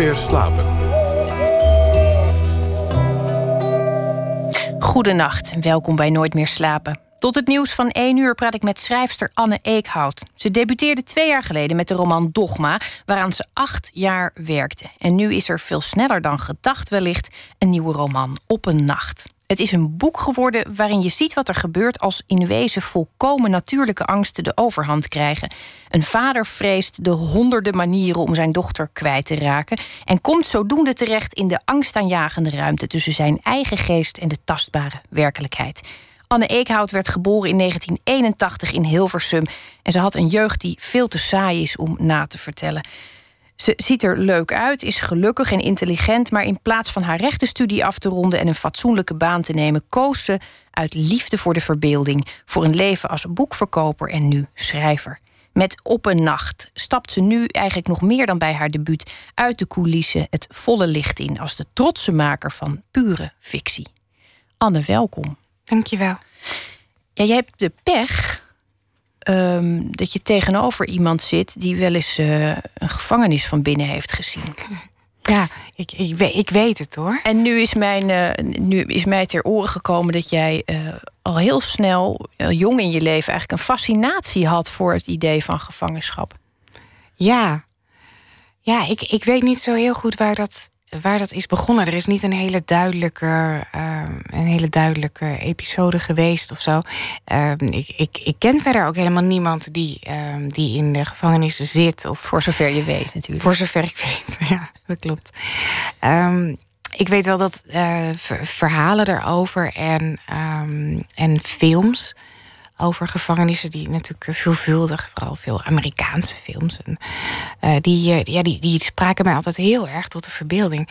meer slapen. Goedenacht en welkom bij Nooit meer slapen. Tot het nieuws van 1 uur praat ik met schrijfster Anne Eekhout. Ze debuteerde twee jaar geleden met de roman Dogma, waaraan ze acht jaar werkte. En nu is er veel sneller dan gedacht wellicht een nieuwe roman op een nacht. Het is een boek geworden waarin je ziet wat er gebeurt als in wezen volkomen natuurlijke angsten de overhand krijgen. Een vader vreest de honderden manieren om zijn dochter kwijt te raken en komt zodoende terecht in de angstaanjagende ruimte tussen zijn eigen geest en de tastbare werkelijkheid. Anne Eekhout werd geboren in 1981 in Hilversum en ze had een jeugd die veel te saai is om na te vertellen. Ze ziet er leuk uit, is gelukkig en intelligent, maar in plaats van haar rechtenstudie af te ronden en een fatsoenlijke baan te nemen, koos ze uit liefde voor de verbeelding voor een leven als boekverkoper en nu schrijver. Met Op een Nacht stapt ze nu eigenlijk nog meer dan bij haar debuut uit de coulissen het volle licht in als de trotse maker van pure fictie. Anne, welkom. Dankjewel. Ja, jij hebt de pech Ehm, dat je tegenover iemand zit die wel eens eh, een gevangenis van binnen heeft gezien. Ja, ik, ik, ik weet het hoor. En nu is, mijn, uh, nu is mij ter oren gekomen dat jij uh, al heel snel, jong in je leven, eigenlijk een fascinatie had voor het idee van gevangenschap. Ja, ja ik, ik weet niet zo heel goed waar dat waar dat is begonnen. Er is niet een hele duidelijke, uh, een hele duidelijke episode geweest of zo. Uh, ik, ik, ik ken verder ook helemaal niemand die, uh, die in de gevangenis zit. Of, voor zover je weet, natuurlijk. Voor zover ik weet, ja, dat klopt. Ehm, ik weet wel dat uh, verhalen daarover en, en films over gevangenissen die natuurlijk veelvuldig, vooral veel Amerikaanse films. En, uh, die, uh, ja, die, die spraken mij altijd heel erg tot de verbeelding.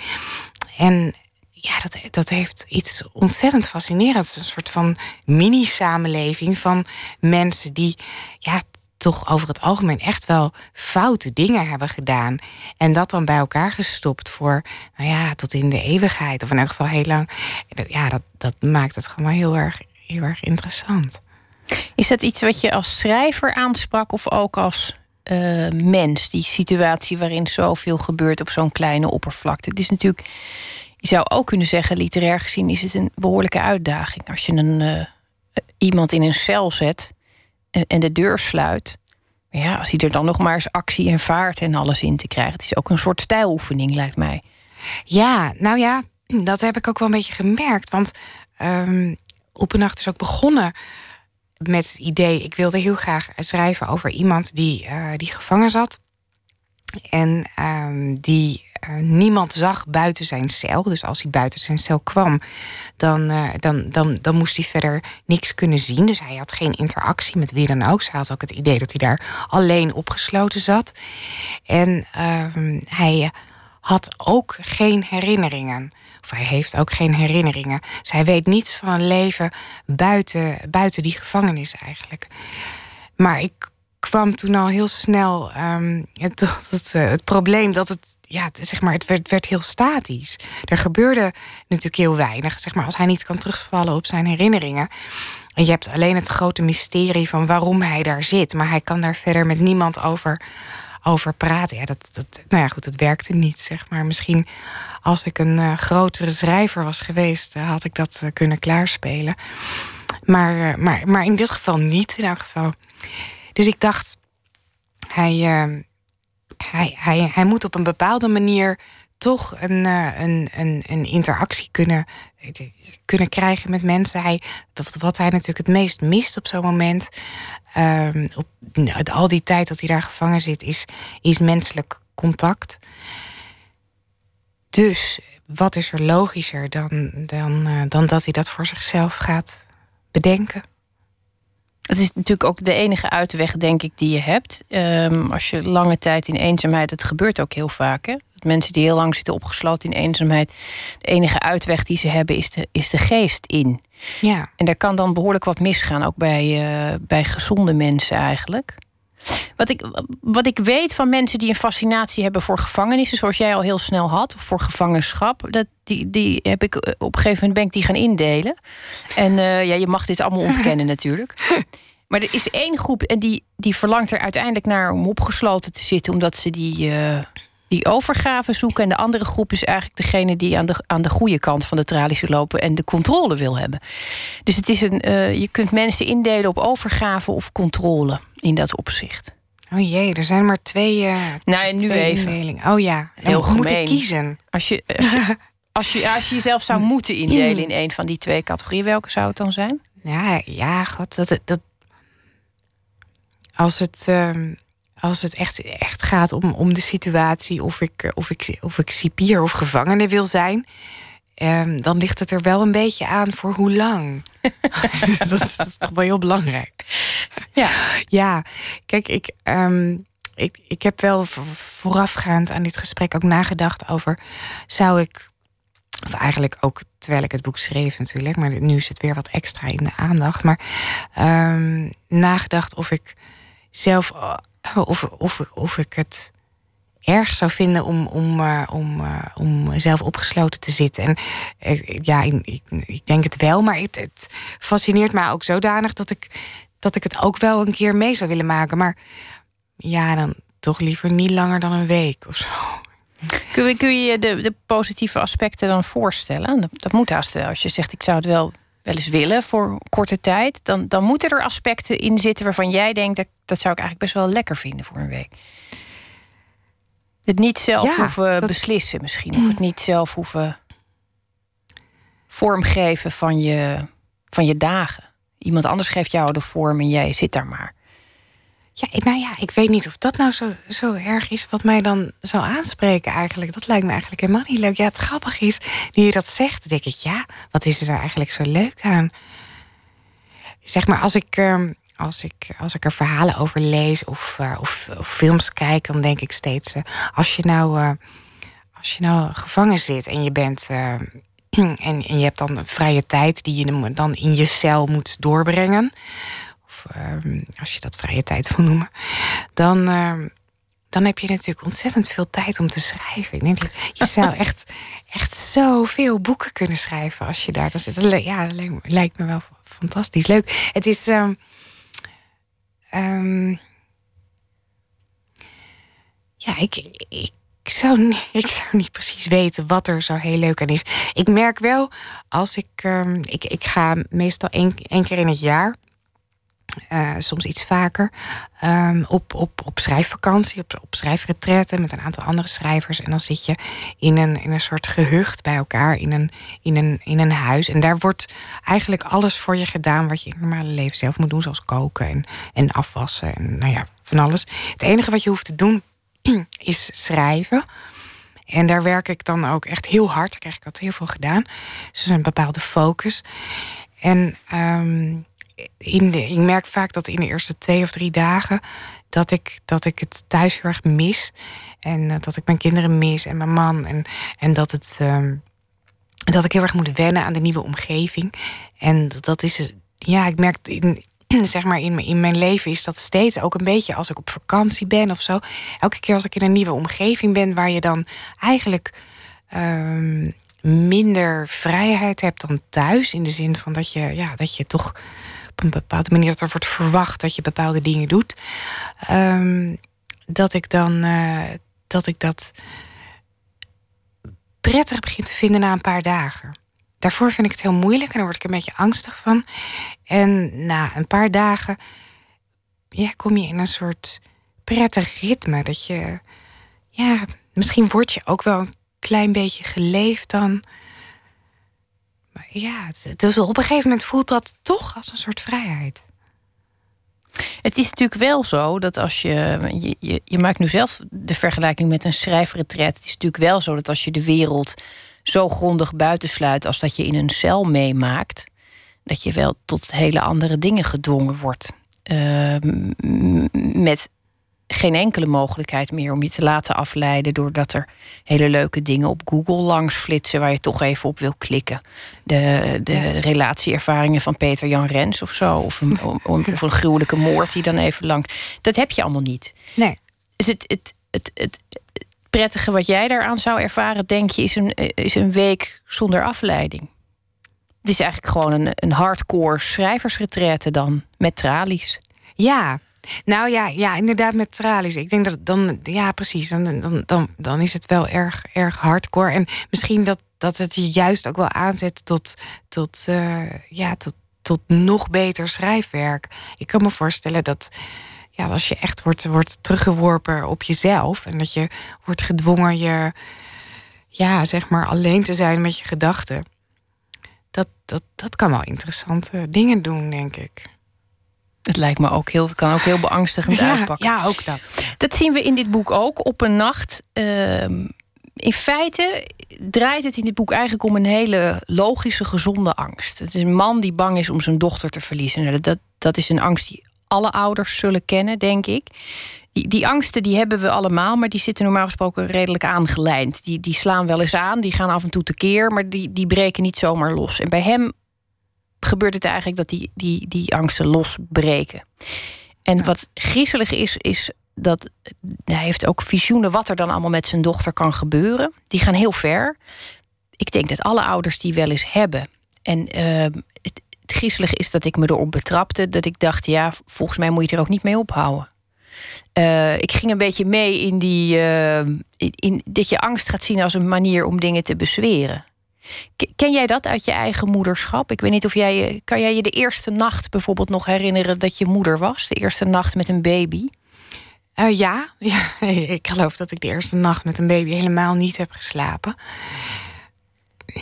En ja, dat, dat heeft iets ontzettend fascinerends. Een soort van mini-samenleving van mensen die ja, toch over het algemeen echt wel foute dingen hebben gedaan. En dat dan bij elkaar gestopt voor, nou ja, tot in de eeuwigheid. Of in elk geval heel lang. Ja, dat, dat maakt het gewoon heel erg, heel erg interessant. Is dat iets wat je als schrijver aansprak of ook als uh, mens? Die situatie waarin zoveel gebeurt op zo'n kleine oppervlakte. Het is natuurlijk, je zou ook kunnen zeggen, literair gezien is het een behoorlijke uitdaging. Als je een, uh, iemand in een cel zet en, en de deur sluit. Ja, als hij er dan nog maar eens actie en vaart en alles in te krijgen. Het is ook een soort stijloefening, lijkt mij. Ja, nou ja, dat heb ik ook wel een beetje gemerkt. Want um, Op een Nacht is ook begonnen met het idee, ik wilde heel graag schrijven over iemand die, uh, die gevangen zat. En uh, die uh, niemand zag buiten zijn cel. Dus als hij buiten zijn cel kwam, dan, uh, dan, dan, dan moest hij verder niks kunnen zien. Dus hij had geen interactie met wie dan ook. Ze had ook het idee dat hij daar alleen opgesloten zat. En ehm, hij had ook geen herinneringen hij heeft ook geen herinneringen. Dus hij weet niets van een leven buiten, buiten die gevangenis eigenlijk. Maar ik kwam toen al heel snel tot het, uh, het, probleem dat het, ja, zeg maar, het werd, werd heel statisch. Er gebeurde natuurlijk heel weinig. Zeg maar, als hij niet kan terugvallen op zijn herinneringen. En je hebt alleen het grote mysterie van waarom hij daar zit. Maar hij kan daar verder met niemand over, over praten. Ja, dat, dat, nou ja, goed, het werkte niet, zeg maar. Misschien als ik een uh, grotere schrijver was geweest, uh, had ik dat uh, kunnen klaarspelen. Maar, maar, maar in dit geval niet, in elk geval. Dus ik dacht, hij, hij, hij, hij moet op een bepaalde manier toch een, een, een, een interactie kunnen, kunnen krijgen met mensen. Hij, wat hij natuurlijk het meest mist op zo'n moment, um, al die tijd dat hij daar gevangen zit, is, is menselijk contact. Dus wat is er logischer dan, dan, uh, dan dat hij dat voor zichzelf gaat bedenken? Het is natuurlijk ook de enige uitweg, denk ik, die je hebt. Um, als je lange tijd in eenzaamheid, het gebeurt ook heel vaak. Hè? Dat mensen die heel lang zitten opgesloten in eenzaamheid, de enige uitweg die ze hebben is de, is de geest in. Ja. En daar kan dan behoorlijk wat misgaan, ook bij, uh, bij gezonde mensen eigenlijk. Wat ik, wat ik weet van mensen die een fascinatie hebben voor gevangenissen, zoals jij al heel snel had, of voor gevangenschap, dat, die, die heb ik eh, op een gegeven moment ben ik die gaan indelen. En uh, ja, je mag dit allemaal ontkennen natuurlijk. Maar er is één groep en die, die verlangt er uiteindelijk naar om opgesloten te zitten, omdat ze die, uh, die overgave zoeken. En de andere groep is eigenlijk degene die aan de, aan de goede kant van de tralies lopen en de controle wil hebben. Dus het is een, uh, je kunt mensen indelen op overgave of controle in dat opzicht. Oh jee, er zijn maar twee. Uh, nou, en nu twee even. Indelingen. Oh ja, heel goed. Moet kiezen. Als je, als je, als, je, als je jezelf zou moeten indelen in een van die twee categorieën, welke zou het dan zijn? Ja, ja, god, dat, dat. Als het. Uh, als het echt, echt gaat om, om de situatie, of ik, of, ik, of ik cipier of gevangene wil zijn, um, dan ligt het er wel een beetje aan voor hoe lang. dat, is, dat, is, toch wel heel belangrijk. Ja, ja kijk, ik, um, ik, ik heb wel voorafgaand aan dit gesprek ook nagedacht over: zou ik, of eigenlijk ook terwijl ik het boek schreef natuurlijk, maar nu is het weer wat extra in de aandacht, maar um, nagedacht of ik zelf of, of, of ik het erg zou vinden om, om, uh, om, uh, om zelf opgesloten te zitten. En uh, ja, ik, ik, denk het wel, maar het, het, fascineert mij ook zodanig dat ik, dat ik het ook wel een keer mee zou willen maken. Maar ja, dan toch liever niet langer dan een week of zo. Kun, kun je de, de positieve aspecten dan voorstellen? Dat, moet haast Als je zegt, ik zou het wel wel eens willen voor korte tijd, dan, dan moeten er aspecten in zitten waarvan jij denkt dat dat zou ik eigenlijk best wel lekker vinden voor een week. Het niet zelf hoeven beslissen misschien, of het niet zelf hoeven vormgeven van je, van je dagen. Iemand anders geeft jou de vorm en jij zit daar maar. Ja, nou ja, ik weet niet of dat nou zo, zo erg is wat mij dan zou aanspreken eigenlijk. Dat lijkt me eigenlijk helemaal niet leuk. Ja, het grappige is, nu je dat zegt, denk ik, ja, wat is er nou eigenlijk zo leuk aan? Zeg maar, als ik, ehm, als ik, als ik er verhalen over lees of, uh, of, films kijk, dan denk ik steeds, uh, als je nou, uh, als je nou gevangen zit en je bent. en, en je hebt dan vrije tijd die je dan in je cel moet doorbrengen Ehm, als je dat vrije tijd wil noemen, dan, ehm, dan heb je natuurlijk ontzettend veel tijd om te schrijven. Ik denk, je zou echt, echt zoveel boeken kunnen schrijven als je daar dan zit. Ja, dat lijkt, me wel fantastisch leuk. Het is. Um, ja, ik, ik, ik zou, niet, ik zou niet precies weten wat er zo heel leuk aan is. Ik merk wel, als ik. ik, ik ga meestal één keer in het jaar uh, soms iets vaker. Um, op, op, op schrijfvakantie, op, op schrijfretretten met een aantal andere schrijvers. En dan zit je in een, in een soort gehucht bij elkaar, in een, in, een, in een huis. En daar wordt eigenlijk alles voor je gedaan wat je in het normale leven zelf moet doen, zoals koken en, en afwassen en nou ja, van alles. Het enige wat je hoeft te doen is schrijven. En daar werk ik dan ook echt heel hard. Daar krijg ik altijd heel veel gedaan. Dus een bepaalde focus. En um, ik merk vaak dat in de eerste twee of drie dagen dat ik, dat ik het thuis heel erg mis. En uh, dat ik mijn kinderen mis en mijn man. En, en dat, het, uh, dat ik heel erg moet wennen aan de nieuwe omgeving. En dat is, ja, ik merk in, zeg maar in, in mijn leven is dat steeds ook een beetje als ik op vakantie ben of zo. Elke keer als ik in een nieuwe omgeving ben waar je dan eigenlijk. Uh, minder vrijheid hebt dan thuis. In de zin van dat je, ja, dat je toch een bepaalde manier dat er wordt verwacht dat je bepaalde dingen doet. Um, dat ik dan uh, dat ik dat prettig begin te vinden na een paar dagen. Daarvoor vind ik het heel moeilijk en dan word ik een beetje angstig van. En na een paar dagen ja, kom je in een soort prettig ritme. Dat je, ja, misschien word je ook wel een klein beetje geleefd dan ja, dus op een gegeven moment voelt dat toch als een soort vrijheid. Het is natuurlijk wel zo dat als je, je, je, je maakt nu zelf de vergelijking met een schrijfretret. Het is natuurlijk wel zo dat als je de wereld zo grondig buitensluit als dat je in een cel meemaakt, dat je wel tot hele andere dingen gedwongen wordt. Uh, met geen enkele mogelijkheid meer om je te laten afleiden doordat er hele leuke dingen op Google langs flitsen waar je toch even op wil klikken. De, de relatieervaringen van Peter Jan Rens of zo, of een, of een gruwelijke moord die dan even langs. Dat heb je allemaal niet. Nee. Dus het, het, het, het, prettige wat jij daaraan zou ervaren, denk je, is een, is een week zonder afleiding. Het is eigenlijk gewoon een, een hardcore schrijversretraite dan met tralies. Ja, Nou ja, ja, inderdaad met tralies. Ik denk dat dan, ja, precies. Dan, dan, dan, dan is het wel erg, erg hardcore. En misschien dat, dat het je juist ook wel aanzet tot, tot, uh, ja, tot, tot nog beter schrijfwerk. Ik kan me voorstellen dat ja, als je echt wordt, wordt teruggeworpen op jezelf en dat je wordt gedwongen je, ja, zeg maar, alleen te zijn met je gedachten. Dat, dat, dat kan wel interessante dingen doen, denk ik. Het lijkt me ook heel, kan ook heel beangstigend ja, uitpakken. Ja, ook dat. Dat zien we in dit boek ook. Op een nacht. Uh, in feite draait het in dit boek eigenlijk om een hele logische, gezonde angst. Het is een man die bang is om zijn dochter te verliezen. Nou, dat, dat is een angst die alle ouders zullen kennen, denk ik. Die, die angsten die hebben we allemaal, maar die zitten normaal gesproken redelijk aangelijnd. Die, die slaan wel eens aan, die gaan af en toe tekeer, maar die, die breken niet zomaar los. En bij hem gebeurt het eigenlijk dat die, die, die angsten losbreken. En wat griezelig is, is dat hij heeft ook visioenen wat er dan allemaal met zijn dochter kan gebeuren. Die gaan heel ver. Ik denk dat alle ouders die wel eens hebben. En uh, het, het griezelige is dat ik me erop betrapte. Dat ik dacht, ja, volgens mij moet je er ook niet mee ophouden. Uh, ik ging een beetje mee in die. Uh, in, dat je angst gaat zien als een manier om dingen te bezweren. Ken jij dat uit je eigen moederschap? Ik weet niet of jij. Kan jij je de eerste nacht bijvoorbeeld nog herinneren dat je moeder was? De eerste nacht met een baby? Uh, ja. ja, ik geloof dat ik de eerste nacht met een baby helemaal niet heb geslapen.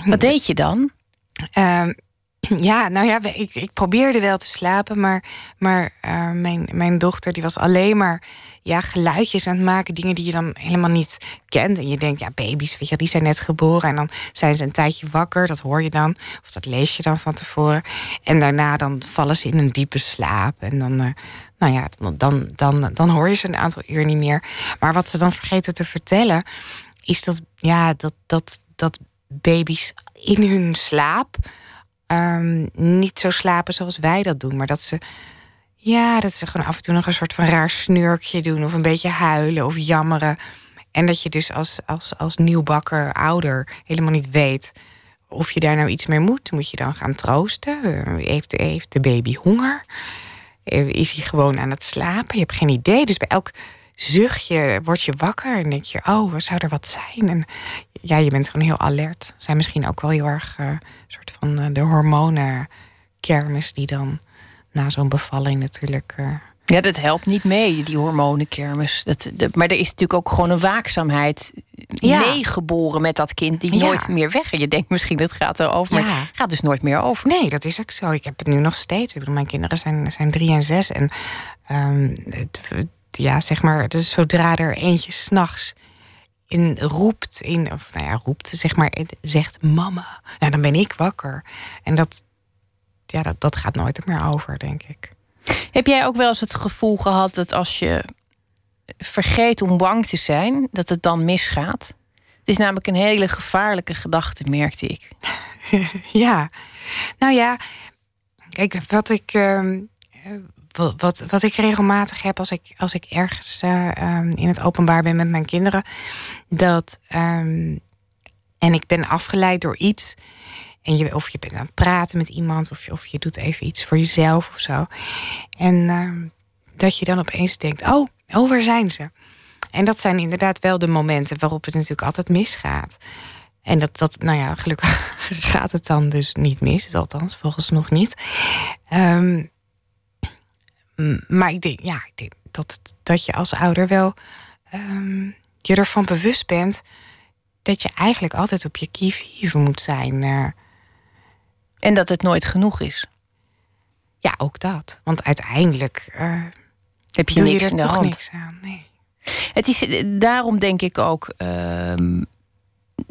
Wat deed je dan? Uh, ja, nou ja, ik, ik probeerde wel te slapen, maar, maar uh, mijn, mijn dochter die was alleen maar ja, geluidjes aan het maken, dingen die je dan helemaal niet kent. En je denkt, ja, baby's, weet je, die zijn net geboren en dan zijn ze een tijdje wakker, dat hoor je dan, of dat lees je dan van tevoren. En daarna dan vallen ze in een diepe slaap en dan, uh, nou ja, dan, dan, dan hoor je ze een aantal uur niet meer. Maar wat ze dan vergeten te vertellen, is dat, ja, dat, dat, dat baby's in hun slaap um, niet zo slapen zoals wij dat doen. Maar dat ze, ja, dat ze gewoon af en toe nog een soort van raar snurkje doen. Of een beetje huilen of jammeren. En dat je dus als, als, als nieuwbakker ouder helemaal niet weet of je daar nou iets mee moet. Moet je dan gaan troosten? Heeft, heeft de baby honger? Is hij gewoon aan het slapen? Je hebt geen idee. Dus bij elk zuchtje word je wakker en denk je, oh, zou er wat zijn? En ja, je bent gewoon heel alert. Zijn misschien ook wel heel erg uh, soort van uh, de hormonenkermis die dan na zo'n bevalling natuurlijk. Uh, ja, dat helpt niet mee, die hormonenkermis. Dat, maar er is natuurlijk ook gewoon een waakzaamheid ja. meegeboren met dat kind die ja. nooit meer weg. En je denkt misschien dat gaat erover, maar het gaat dus nooit meer over. Nee, dat is ook zo. Ik heb het nu nog steeds. Ik bedoel, mijn kinderen zijn, zijn drie en zes. En um, het, ja, zeg maar, dus zodra er eentje s'nachts in roept, in, of nou ja, roept, zeg maar, zegt mama, nou dan ben ik wakker. En dat, ja, dat, dat gaat nooit meer over, denk ik. Heb jij ook wel eens het gevoel gehad dat als je vergeet om bang te zijn, dat het dan misgaat? Het is namelijk een hele gevaarlijke gedachte, merkte ik. ja, nou ja, kijk, wat ik. Uh, wat, wat ik regelmatig heb als ik, als ik ergens uh, um, in het openbaar ben met mijn kinderen. Dat, um, en ik ben afgeleid door iets. En je, of je bent aan het praten met iemand, of je, of je doet even iets voor jezelf of zo. En uh, dat je dan opeens denkt: oh, oh, waar zijn ze? En dat zijn inderdaad wel de momenten waarop het natuurlijk altijd misgaat. En dat, dat nou ja, gelukkig gaat het dan dus niet mis, althans volgens nog niet. Um, maar ik denk, ja, ik denk dat, dat je als ouder wel um, je ervan bewust bent dat je eigenlijk altijd op je kievieven moet zijn. Uh. En dat het nooit genoeg is. Ja, ook dat. Want uiteindelijk uh, heb je, niks er in de toch hand. niks aan. Nee. Het is daarom denk ik ook uh,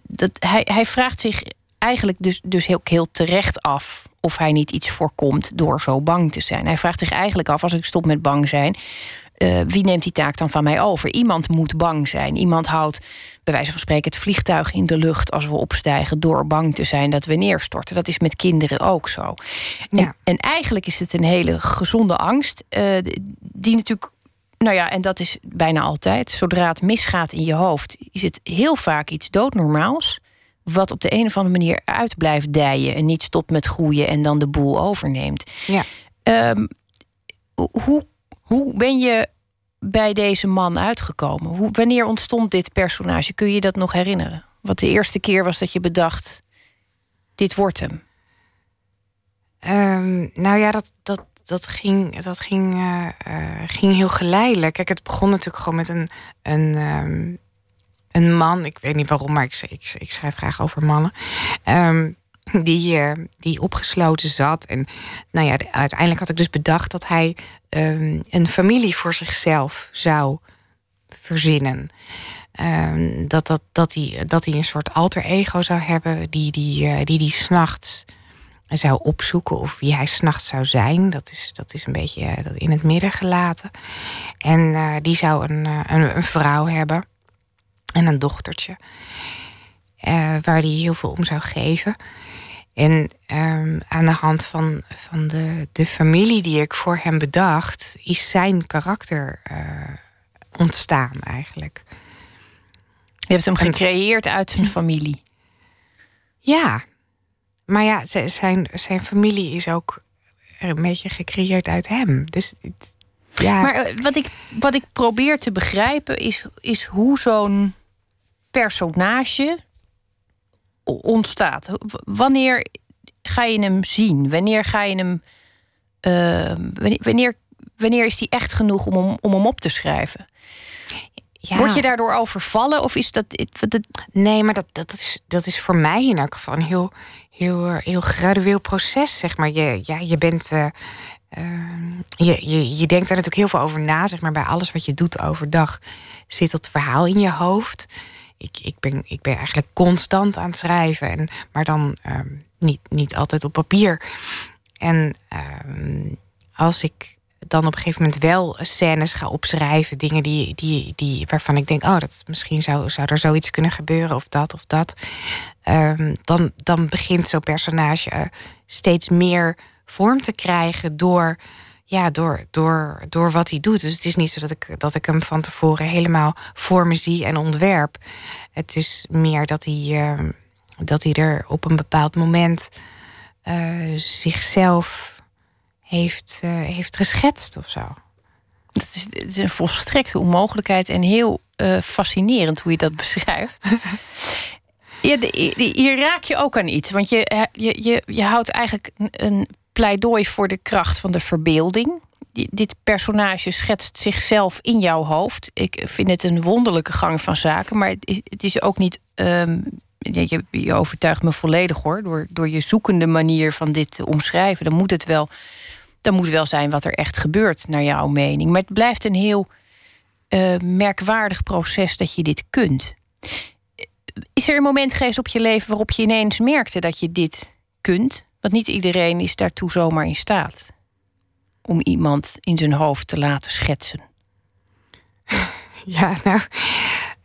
dat hij, hij vraagt zich eigenlijk dus, dus heel, heel terecht af of hij niet iets voorkomt door zo bang te zijn. Hij vraagt zich eigenlijk af, als ik stop met bang zijn, uh, wie neemt die taak dan van mij over? Iemand moet bang zijn. Iemand houdt, bij wijze van spreken, het vliegtuig in de lucht als we opstijgen door bang te zijn dat we neerstorten. Dat is met kinderen ook zo. Ja. En, en, eigenlijk is het een hele gezonde angst, uh, die natuurlijk. Nou ja, en dat is bijna altijd. Zodra het misgaat in je hoofd, is het heel vaak iets doodnormaals wat op de een of andere manier uit blijft dijen en niet stopt met groeien en dan de boel overneemt. Ja. Um, hoe, Hoe ben je bij deze man uitgekomen? Hoe, wanneer ontstond dit personage? Kun je dat nog herinneren? Wat de eerste keer was dat je bedacht: dit wordt hem. Um, nou ja, dat, dat, dat, ging, dat ging, uh, uh, ging heel geleidelijk. Kijk, het begon natuurlijk gewoon met een, een, um, een man. Ik weet niet waarom, maar ik, ik, schrijf graag over mannen. Um, die, uh, die opgesloten zat. En nou ja, uiteindelijk had ik dus bedacht dat hij een familie voor zichzelf zou verzinnen. Um, dat, dat, dat, hij, dat hij een soort alter ego zou hebben die die, uh, die, die s'nachts zou opzoeken of wie hij s'nachts zou zijn. Dat is, dat is een beetje uh, in het midden gelaten. En die zou een, een, een, vrouw hebben en een dochtertje. waar hij heel veel om zou geven. En um, aan de hand van, van de, de familie die ik voor hem bedacht, is zijn karakter ontstaan eigenlijk. Je hebt hem gecreëerd uit zijn familie. Ja, maar ja, zijn, zijn familie is ook een beetje gecreëerd uit hem. Dus ja. Maar eh, wat ik, wat ik probeer te begrijpen is, is hoe zo'n personage ontstaat. Wanneer ga je hem zien? Wanneer ga je hem. Uh, wanneer, wanneer is hij echt genoeg om, om, om hem op te schrijven? Ja. Word je daardoor overvallen of is dat. Nee, maar dat, dat, is, dat is voor mij in elk geval een heel, heel, eh, heel gradueel proces. Zeg maar. je, ja, je bent. Uh, uh, je, je, je denkt daar natuurlijk heel veel over na. Zeg maar. Bij alles wat je doet overdag zit dat verhaal in je hoofd. Ik, ik, ben, ik ben eigenlijk constant aan het schrijven. En, maar dan ehm, niet, niet altijd op papier. En ehm, als ik dan op een gegeven moment wel scènes ga opschrijven. Dingen die, die, die, waarvan ik denk, oh, dat misschien zou, zou er zoiets kunnen gebeuren, of dat of dat. Um, dan, dan begint zo'n personage uh, steeds meer vorm te krijgen door, ja, door, door, door wat hij doet. Dus het is niet zo dat ik, dat ik hem van tevoren helemaal voor me zie en ontwerp. Het is meer dat hij, uh, dat hij er op een bepaald moment uh, zichzelf heeft, uh, heeft geschetst of zo. Dat is, het is een volstrekte onmogelijkheid en heel uh, fascinerend hoe je dat beschrijft. ja, hier raak je ook aan iets, want je, je, je, je houdt eigenlijk een pleidooi voor de kracht van de verbeelding. Dit personage schetst zichzelf in jouw hoofd. Ik vind het een wonderlijke gang van zaken, maar het is ook niet. Um, je, je overtuigt me volledig hoor, door, door je zoekende manier van dit te omschrijven. Dan moet het wel dan moet wel zijn wat er echt gebeurt, naar jouw mening. Maar het blijft een heel uh, merkwaardig proces dat je dit kunt. Is er een moment geweest op je leven waarop je ineens merkte dat je dit kunt? Want niet iedereen is daartoe zomaar in staat om iemand in zijn hoofd te laten schetsen. Ja, nou.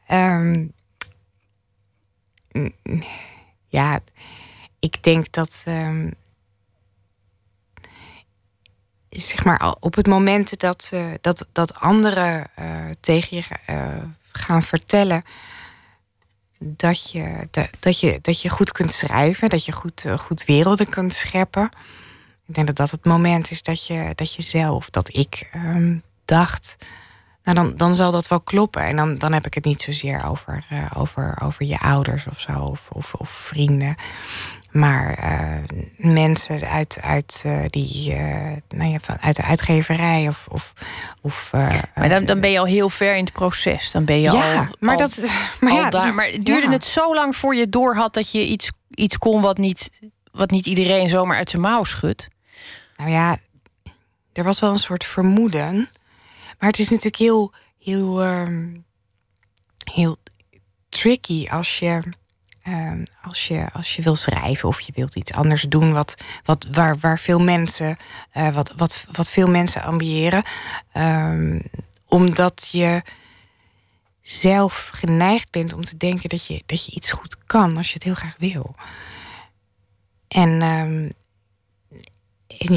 Um, ja, ik denk dat. Um, zeg maar, op het moment dat, dat, dat anderen uh, tegen je uh, gaan vertellen dat je, dat, dat, je, dat je goed kunt schrijven, dat je goed, goed werelden kunt scheppen. Ik denk dat dat het moment is dat je, dat je zelf, dat ik um, dacht. Nou, dan, dan zal dat wel kloppen. En dan, dan heb ik het niet zozeer over, over, over je ouders of zo, of, of, of vrienden. Maar uh, mensen uit, uit, uh, die, uh, nou ja, van, uit de uitgeverij of. of, of maar dan, dan ben je al heel ver in het proces. Dan ben je ja, al. Maar, dat, maar, ja, daar. maar duurde ja. het zo lang voor je door had dat je iets, iets kon wat niet, wat niet iedereen zomaar uit zijn mouw schudt? Nou ja, er was wel een soort vermoeden. Maar het is natuurlijk heel, heel, um, heel tricky als je Ehm, als, je, als je wil schrijven of je wilt iets anders doen wat, wat, waar, waar veel mensen, uh, wat, wat, wat veel mensen ambiëren. Um, omdat je zelf geneigd bent om te denken dat je, dat je iets goed kan als je het heel graag wil. En, en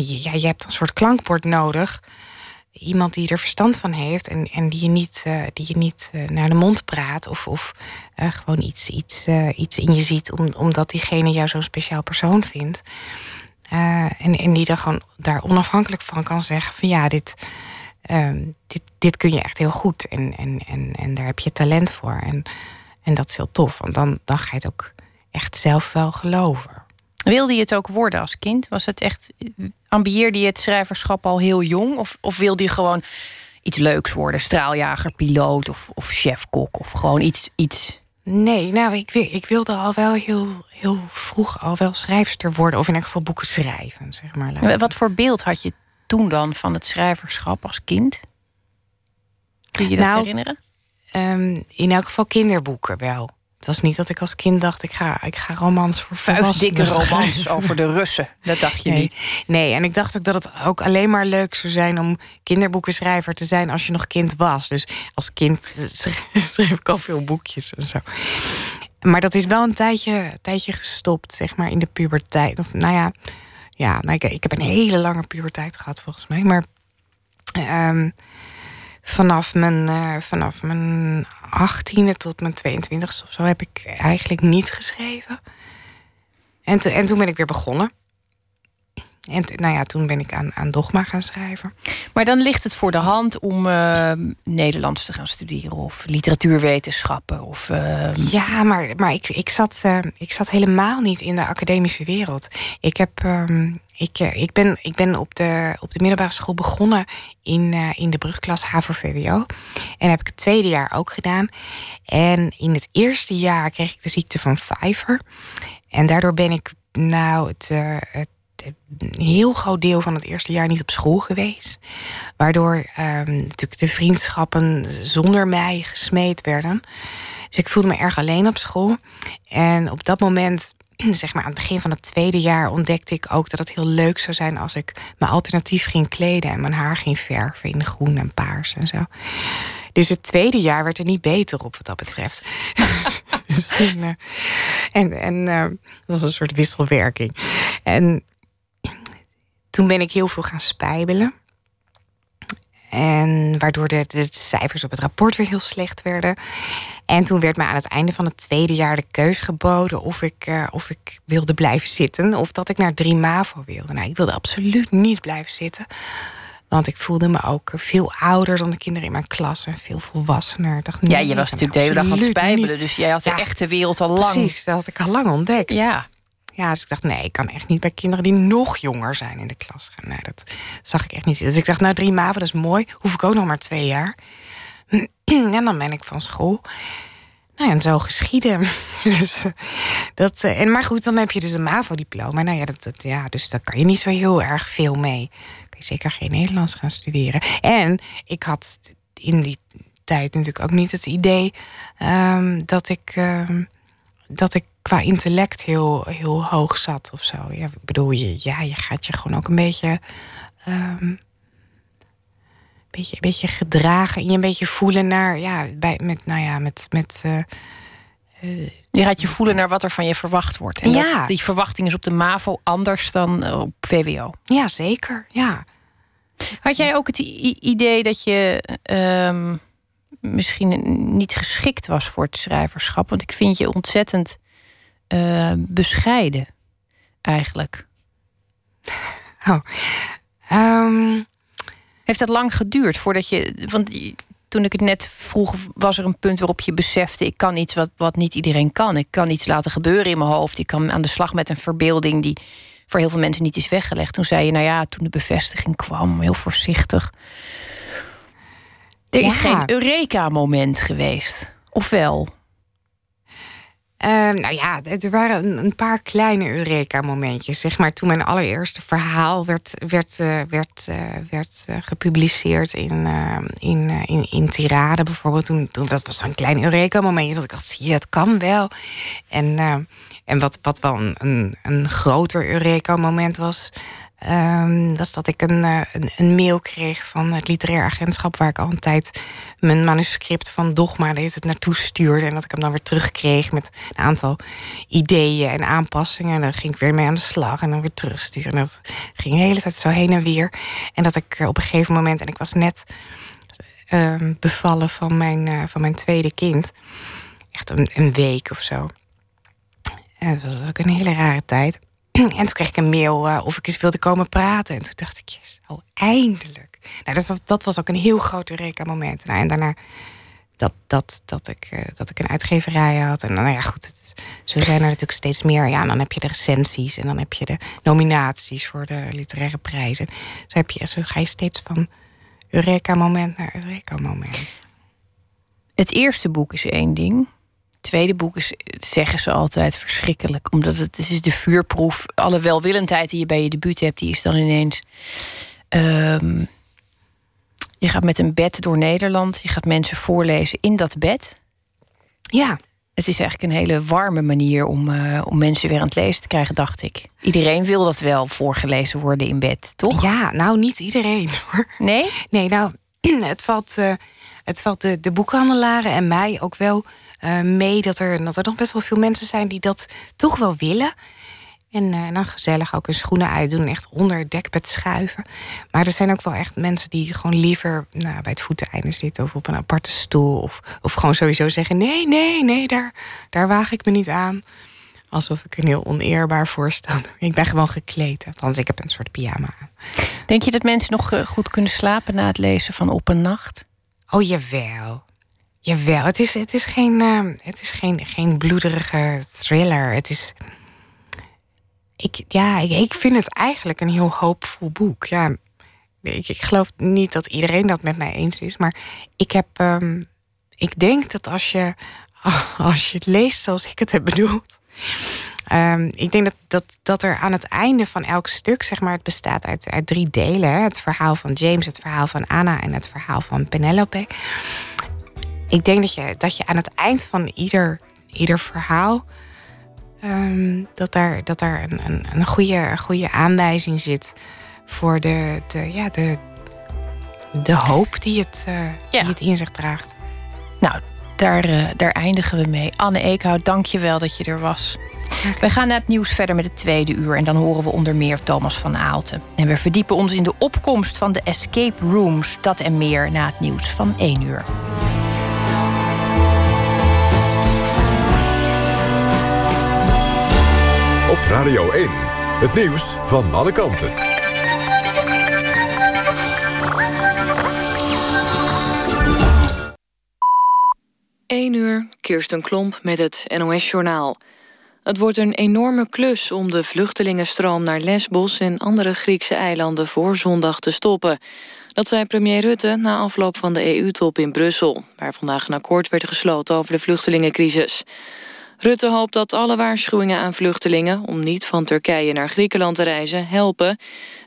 ja, je hebt een soort klankbord nodig iemand die er verstand van heeft en, en die je niet, uh, die je niet uh, naar de mond praat of, of uh, gewoon iets, iets, iets in je ziet om, omdat diegene jou zo'n speciaal persoon vindt. en, en die dan gewoon daar onafhankelijk van kan zeggen van ja, dit, ehm, dit, dit kun je echt heel goed. En, en, en, en daar heb je talent voor. En, en dat is heel tof, want dan, dan ga je het ook echt zelf wel geloven. Wilde je het ook worden als kind? Was het echt, ambieerde je het schrijverschap al heel jong? Of, of wilde je gewoon iets leuks worden? Straaljager, piloot of, of chef-kok? Of gewoon iets, iets Nee, nou, ik, ik wilde al wel heel, heel vroeg al wel schrijfster worden. Of in elk geval boeken schrijven, zeg maar. Wat voor beeld had je toen dan van het schrijverschap als kind? Kun je dat nou, herinneren? Um, in elk geval kinderboeken wel. Het was niet dat ik als kind dacht, ik ga, ik ga romans voor Vuistdikke romans over de Russen. Dat dacht je niet. Nee, en ik dacht ook dat het ook alleen maar leuk zou zijn... om kinderboekenschrijver te zijn als je nog kind was. Dus als kind schreef ik al veel boekjes en zo. Maar dat is wel een tijdje, tijdje gestopt, zeg maar, in de puberteit. Of nou ja, ja nou, ik, ik heb een hele lange puberteit gehad volgens mij. Maar... Um, vanaf mijn, uh, vanaf mijn 18e tot mijn 22e of zo heb ik eigenlijk niet geschreven. En, en toen ben ik weer begonnen. En nou ja, toen ben ik aan, aan Dogma gaan schrijven. Maar dan ligt het voor de hand om uh, Nederlands te gaan studeren of literatuurwetenschappen. Of, uh... Ja, maar, maar ik, ik, zat, uh, ik zat helemaal niet in de academische wereld. Ik, heb, um, ik, ik, ben, ik ben op de, op de middelbare school begonnen in, in de brugklas HAVO-VWO. En heb ik het tweede jaar ook gedaan. En in het eerste jaar kreeg ik de ziekte van Pfeiffer. En daardoor ben ik nou het, het een heel groot deel van het eerste jaar niet op school geweest. Waardoor um, natuurlijk de vriendschappen zonder mij gesmeed werden. Dus ik voelde me erg alleen op school. En op dat moment, zeg maar aan het begin van het tweede jaar, ontdekte ik ook dat het heel leuk zou zijn als ik me alternatief ging kleden en mijn haar ging verven in groen en paars en zo. Dus het tweede jaar werd er niet beter op wat dat betreft. dus uh, en en uh, dat was een soort wisselwerking. En toen ben ik heel veel gaan spijbelen. En waardoor de, de, cijfers op het rapport weer heel slecht werden. En toen werd mij aan het einde van het tweede jaar de keus geboden of ik, uh, of ik wilde blijven zitten. Of dat ik naar drie MAVO wilde. Nou, ik wilde absoluut niet blijven zitten. Want ik voelde me ook veel ouder dan de kinderen in mijn klas. En veel volwassener. dacht, ja, je was natuurlijk de hele dag aan het spijbelen. Dus jij had de echte wereld al lang. Precies, dat had ik al lang ontdekt. Ja. Ja, dus ik dacht, nee, ik kan echt niet bij kinderen die nog jonger zijn in de klas gaan. Nee, dat zag ik echt niet. Dus ik dacht, nou, drie maven, dat is mooi. Hoef ik ook nog maar twee jaar. En dan ben ik van school. Nou ja, en zo geschieden. dus, dat, eh, en, maar goed, dan heb je dus een MAVO-diploma. Nou ja, dat, ja, dus daar kan je niet zo heel erg veel mee. Kun je zeker geen Nederlands gaan studeren. En ik had in die tijd natuurlijk ook niet het idee um, dat ik. Um, dat ik qua intellect heel, heel hoog zat of zo. Ja, ik bedoel, je, ja, je gaat je gewoon ook een beetje. Um, beetje, beetje gedragen en je een beetje voelen naar, ja, bij, met, nou ja, met, met uh, je gaat je voelen naar wat er van je verwacht wordt. En ja. Dat, die verwachting is op de MAVO anders dan op VWO. Ja, zeker. Ja. Had jij ook het idee dat je um, misschien niet geschikt was voor het schrijverschap? Want ik vind je ontzettend uh, bescheiden, eigenlijk. Oh. Um... Heeft dat lang geduurd voordat je. Want toen ik het net vroeg, was er een punt waarop je besefte: ik kan iets wat, wat niet iedereen kan. Ik kan iets laten gebeuren in mijn hoofd. Ik kan aan de slag met een verbeelding die voor heel veel mensen niet is weggelegd. Toen zei je, nou ja, toen de bevestiging kwam, heel voorzichtig. Er is geen Eureka-moment geweest. Of wel? Ehm, nou ja, er waren een, paar kleine Eureka-momentjes. Zeg maar toen mijn allereerste verhaal werd, werd, uh, werd, uh, werd uh, gepubliceerd in, in, in, in Tirade bijvoorbeeld. Toen, toen, dat was zo'n klein Eureka-momentje dat ik dacht, zie je, het kan wel. En, en wat, wat wel een, een, een groter Eureka-moment was... Um, dat is dat ik een, eh, een, een, mail kreeg van het literair agentschap... waar ik al een tijd mijn manuscript van Dogma deed het naartoe stuurde... en dat ik hem dan weer terugkreeg met een aantal ideeën en aanpassingen. En dan ging ik weer mee aan de slag en dan weer terugsturen. En dat ging de hele tijd zo heen en weer. En dat ik eh, op een gegeven moment... en ik was net um, bevallen van mijn, uh, van mijn tweede kind... echt een, een week of zo. En dat was ook een hele rare tijd... en toen kreeg ik een mail uh, of ik eens wilde komen praten. En toen dacht ik, oh, eindelijk. Nou, dat, was, dat was ook een heel groot Eureka-moment. Nou, en daarna dat, dat, dat, ik, uh, dat ik een uitgeverij had. En nou ja, goed, zo zijn er natuurlijk steeds meer. Ja, dan heb je de recensies en dan heb je de nominaties voor de literaire prijzen. Zo, heb je, zo ga je steeds van Eureka-moment naar Eureka-moment. Het eerste boek is één ding. Tweede boek is, zeggen ze altijd, verschrikkelijk. Omdat het, het is de vuurproef. Alle welwillendheid die je bij je debuut hebt, die is dan ineens. Um, je gaat met een bed door Nederland. Je gaat mensen voorlezen in dat bed. Ja. Het is eigenlijk een hele warme manier om, uh, om mensen weer aan het lezen te krijgen, dacht ik. Iedereen wil dat wel voorgelezen worden in bed, toch? Ja, nou niet iedereen hoor. Nee? Nee, nou, het valt, uh, het valt de, de boekhandelaren en mij ook wel uh, mee dat er, dat er nog best wel veel mensen zijn die dat toch wel willen. En uh, dan gezellig ook hun schoenen uitdoen, echt onder het dekbed schuiven. Maar er zijn ook wel echt mensen die gewoon liever nou, bij het voeteneinde zitten of op een aparte stoel. Of, of gewoon sowieso zeggen: nee, nee, nee, daar, daar waag ik me niet aan. Alsof ik een heel oneerbaar voorstel. Ik ben gewoon gekleed. Althans, ik heb een soort pyjama aan. Denk je dat mensen nog uh, goed kunnen slapen na het lezen van Op een Nacht? Oh, jawel. Jawel. Het is, het is, geen, uh, het is geen, geen bloederige thriller. Het is ik, ja, ik, ik vind het eigenlijk een heel hoopvol boek. Ja, ik, ik geloof niet dat iedereen dat met mij eens is. Maar ik heb. Um, ik denk dat als je, als je het leest zoals ik het heb bedoeld. Um, ik denk dat, dat, dat er aan het einde van elk stuk, zeg maar, het bestaat uit, uit drie delen: het verhaal van James, het verhaal van Anna en het verhaal van Penelope. Ik denk dat je, dat je aan het eind van ieder, ieder verhaal Um, dat daar, dat daar een, een, een, goede, goede aanwijzing zit voor de, de, ja, de, de hoop die het, uh, ja. die het in zich draagt. Nou, daar, uh, daar eindigen we mee. Anne Eekhout, dank je wel dat je er was. We gaan naar het nieuws verder met het tweede uur. En dan horen we onder meer Thomas van Aalten. En we verdiepen ons in de opkomst van de escape rooms. Dat en meer na het nieuws van 1 uur. Op Radio 1, het nieuws van alle kanten. 1 uur, Kirsten Klomp met het NOS-journaal. Het wordt een enorme klus om de vluchtelingenstroom naar Lesbos... en andere Griekse eilanden voor zondag te stoppen. Dat zei premier Rutte na afloop van de EU-top in Brussel... waar vandaag een akkoord werd gesloten over de vluchtelingencrisis. Rutte hoopt dat alle waarschuwingen aan vluchtelingen... om niet van Turkije naar Griekenland te reizen, helpen.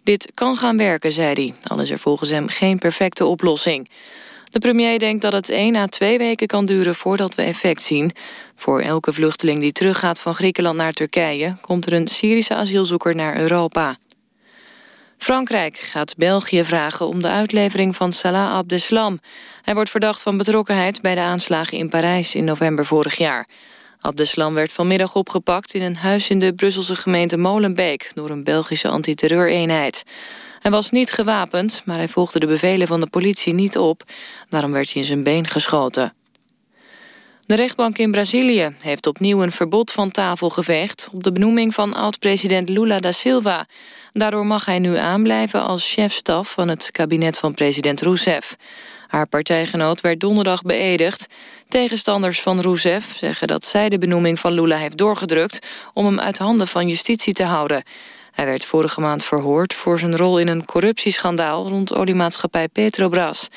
Dit kan gaan werken, zei hij. Al is er volgens hem geen perfecte oplossing. De premier denkt dat het 1 à 2 weken kan duren voordat we effect zien. Voor elke vluchteling die teruggaat van Griekenland naar Turkije... komt er een Syrische asielzoeker naar Europa. Frankrijk gaat België vragen om de uitlevering van Salah Abdeslam. Hij wordt verdacht van betrokkenheid bij de aanslagen in Parijs in november vorig jaar. Abdeslam werd vanmiddag opgepakt in een huis in de Brusselse gemeente Molenbeek... door een Belgische antiterreureenheid. Hij was niet gewapend, maar hij volgde de bevelen van de politie niet op. Daarom werd hij in zijn been geschoten. De rechtbank in Brazilië heeft opnieuw een verbod van tafel geveegd... op de benoeming van oud-president Lula da Silva. Daardoor mag hij nu aanblijven als chefstaf van het kabinet van president Rousseff. Haar partijgenoot werd donderdag beëdigd. Tegenstanders van Rousseff zeggen dat zij de benoeming van Lula heeft doorgedrukt... om hem uit handen van justitie te houden. Hij werd vorige maand verhoord voor zijn rol in een corruptieschandaal... rond oliemaatschappij Petrobras.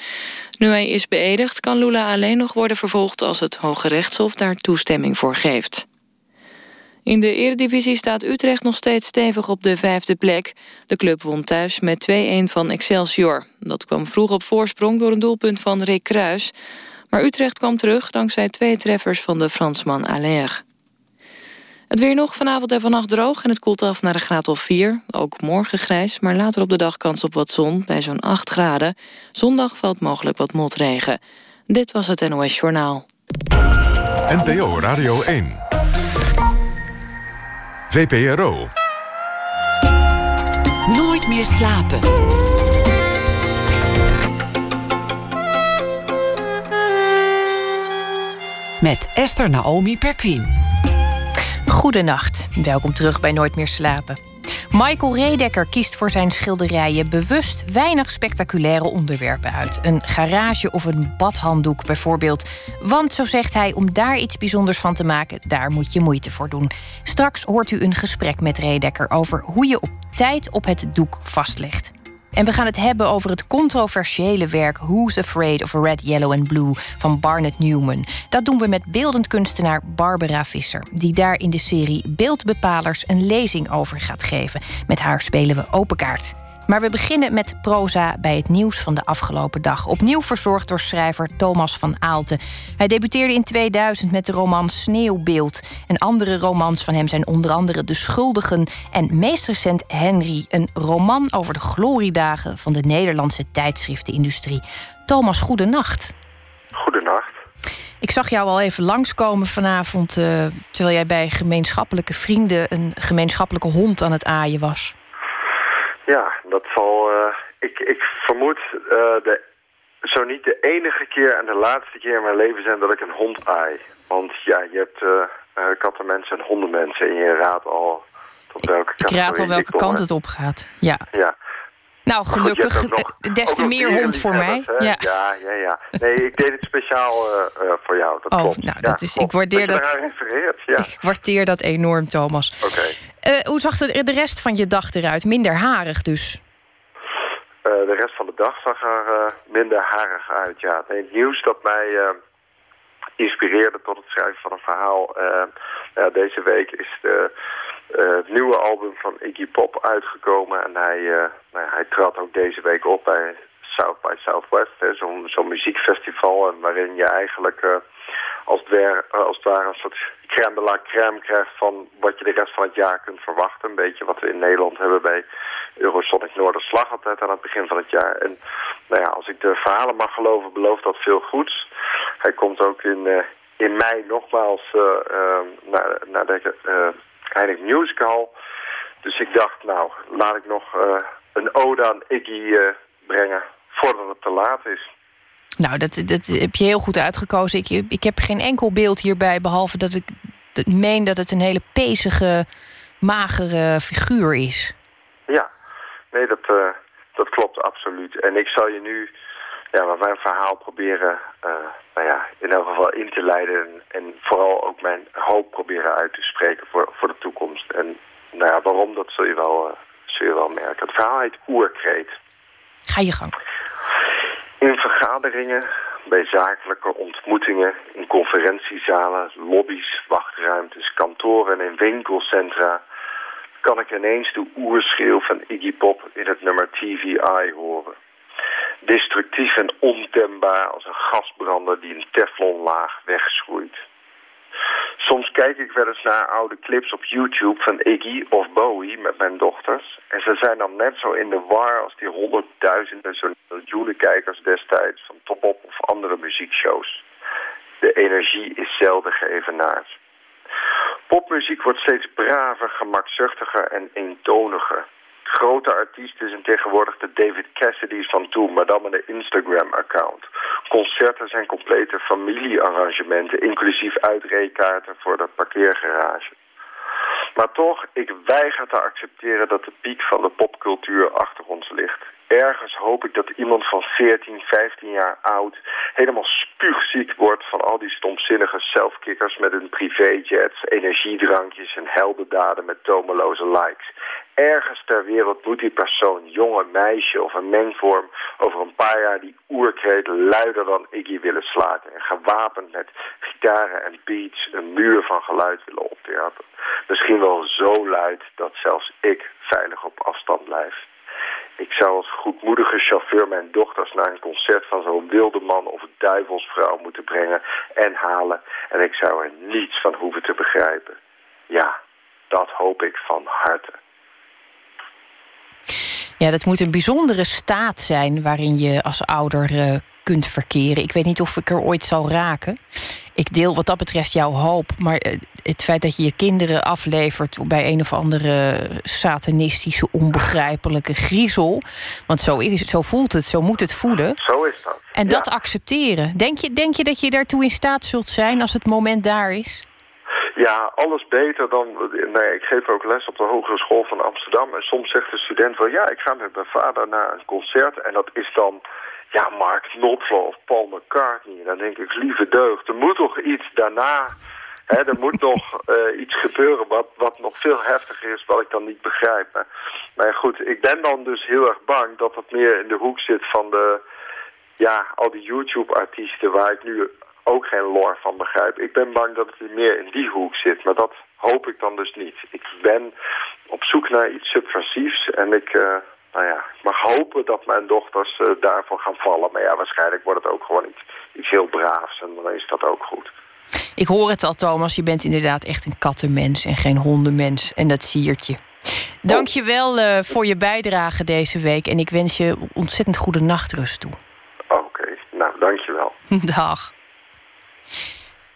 Nu hij is beëdigd kan Lula alleen nog worden vervolgd... als het Hoge Rechtshof daar toestemming voor geeft. In de eredivisie staat Utrecht nog steeds stevig op de vijfde plek. De club won thuis met 2-1 van Excelsior. Dat kwam vroeg op voorsprong door een doelpunt van Rick Kruis. Maar Utrecht kwam terug dankzij twee treffers van de Fransman Aller. Het weer nog vanavond en vannacht droog en het koelt af naar een graad of 4. Ook morgen grijs, maar later op de dag kans op wat zon bij zo'n 8 graden. Zondag valt mogelijk wat motregen. Dit was het NOS Journaal. NPO Radio 1. VPRO. Nooit meer slapen. Met Esther Naomi Perquin. Goedenacht. Welkom terug bij Nooit meer slapen. Michael Redeker kiest voor zijn schilderijen bewust weinig spectaculaire onderwerpen uit. Een garage of een badhanddoek bijvoorbeeld. Want, zo zegt hij, om daar iets bijzonders van te maken, daar moet je moeite voor doen. Straks hoort u een gesprek met Redeker over hoe je op tijd op het doek vastlegt. En we gaan het hebben over het controversiële werk Who's Afraid of Red, Yellow and Blue van Barnett Newman. Dat doen we met beeldend kunstenaar Barbara Visser, die daar in de serie Beeldbepalers een lezing over gaat geven. Met haar spelen we open kaart. Maar we beginnen met proza bij het nieuws van de afgelopen dag. Opnieuw verzorgd door schrijver Thomas van Aalten. Hij debuteerde in 2000 met de roman Sneeuwbeeld. En andere romans van hem zijn onder andere De Schuldigen en meest recent Henry. Een roman over de gloriedagen van de Nederlandse tijdschriftenindustrie. Thomas, goedenacht. Goedenacht. Ik zag jou al even langskomen vanavond... Uh, terwijl jij bij gemeenschappelijke vrienden... een gemeenschappelijke hond aan het aaien was. Ja, dat zal... Uh, ik, ik vermoed uh, de, zo niet de enige keer en de laatste keer in mijn leven zijn dat ik een hond aai. Want ja, je hebt uh, kattenmensen en hondenmensen en je raadt al tot welke kant Ik raad al welke kant het op gaat, ja. ja. Nou, gelukkig, nog, des te meer hond voor mij. Ja. ja. ja, ja, Nee, ik deed het speciaal voor jou, dat oh, klopt. Nou, dat is, ik waardeer dat, dat ja. Ik waardeer dat enorm, Thomas. Oké. Okay. Uh, hoe zag de, de rest van je dag eruit? Minder harig dus? de rest van de dag zag er minder harig uit, ja. Het nieuws dat mij inspireerde tot het schrijven van een verhaal... deze week is de het nieuwe album van Iggy Pop uitgekomen. En hij, nou hij trad ook deze week op bij South by Southwest. Zo'n zo muziekfestival waarin je eigenlijk als, het ware, als het ware een soort crème de la crème krijgt van wat je de rest van het jaar kunt verwachten. Een beetje wat we in Nederland hebben bij Eurosonic Noorderslag altijd aan het begin van het jaar. En nou ja, als ik de verhalen mag geloven, belooft dat veel goeds. Hij komt ook in, in mei nogmaals naar, naar de Heilig Musical. Dus ik dacht, nou, laat ik nog uh, een ode aan Iggy uh, brengen voordat het te laat is. Nou, dat, dat heb je heel goed uitgekozen. Ik, ik heb geen enkel beeld hierbij, behalve dat ik meen dat het een hele pezige, magere figuur is. Ja, nee, dat, uh, dat klopt absoluut. En ik zal je nu ja, mijn verhaal proberen uh, nou ja, in elk geval in te leiden. En, vooral ook mijn hoop proberen uit te spreken voor, voor de toekomst. En nou ja, waarom, dat zul je, wel, uh, zul je wel merken. Het verhaal heet Oerkreet. Ga je gang. In vergaderingen, bij zakelijke ontmoetingen, in conferentiezalen, lobby's, wachtruimtes, kantoren en in winkelcentra kan ik ineens de oerschreeuw van Iggy Pop in het nummer TVI horen destructief en ontembaar als een gasbrander die een teflonlaag wegschroeit. Soms kijk ik wel eens naar oude clips op YouTube van Iggy of Bowie met mijn dochters. En ze zijn dan net zo in de war als die honderdduizenden, zo miljoenen kijkers destijds van Top Op of andere muziekshows. De energie is zelden geëvenaard. Popmuziek wordt steeds braver, gemakzuchtiger en eentoniger grote artiesten zijn tegenwoordig de David Cassidy's van toen, maar dan met een Instagram-account. Concerten zijn complete familiearrangementen, inclusief uitreekaarten voor de parkeergarage. Maar toch, ik weiger te accepteren dat de piek van de popcultuur achter ons ligt. Ergens hoop ik dat iemand van 14, 15 jaar oud helemaal spuugziek wordt van al die stomzinnige selfkickers met hun privéjets, energiedrankjes en heldendaden met tomeloze likes. Ergens ter wereld moet die persoon, jonge meisje of een mengvorm, over een paar jaar die oerkreet luider dan Iggy willen slaken en gewapend met gitaren en beats een muur van geluid willen opwerpen. Misschien wel zo luid dat zelfs ik veilig op afstand blijf. Ik zou als goedmoedige chauffeur mijn dochters naar een concert van zo'n wilde man of duivelsvrouw moeten brengen en halen. En ik zou er niets van hoeven te begrijpen. Ja, dat hoop ik van harte. Ja, dat moet een bijzondere staat zijn waarin je als ouder uh, kunt verkeren. Ik weet niet of ik er ooit zal raken. Ik deel wat dat betreft jouw hoop. Maar eh, het feit dat je je kinderen aflevert bij een of andere satanistische, onbegrijpelijke griezel. Want zo, is, zo voelt het, zo moet het voelen. Zo is dat. En dat accepteren. Denk je, denk je dat je daartoe in staat zult zijn als het moment daar is? Ja, alles beter dan... Nee, ik geef ook les op de Hogere School van Amsterdam. En soms zegt de student wel... ja, ik ga met mijn vader naar een concert. En dat is dan... Ja, Mark Knopfler of Paul McCartney. Dan denk ik, lieve deugd, er moet toch iets daarna... Hè, er moet nog uh, iets gebeuren wat, wat nog veel heftiger is... wat ik dan niet begrijp. Maar goed, ik ben dan dus heel erg bang... dat het meer in de hoek zit van de... Ja, al die YouTube-artiesten waar ik nu ook geen lore van begrijp. Ik ben bang dat het meer in die hoek zit, maar dat hoop ik dan dus niet. Ik ben op zoek naar iets subversiefs en ik, uh, nou ja, mag hopen dat mijn dochters uh, daarvoor gaan vallen. Maar ja, waarschijnlijk wordt het ook gewoon iets, iets heel braafs en dan is dat ook goed. Ik hoor het al, Thomas. Je bent inderdaad echt een kattenmens en geen hondenmens. En dat siert je. Dank je wel uh, voor je bijdrage deze week. En ik wens je ontzettend goede nachtrust toe. Oké, okay. nou, dank je wel. Dag.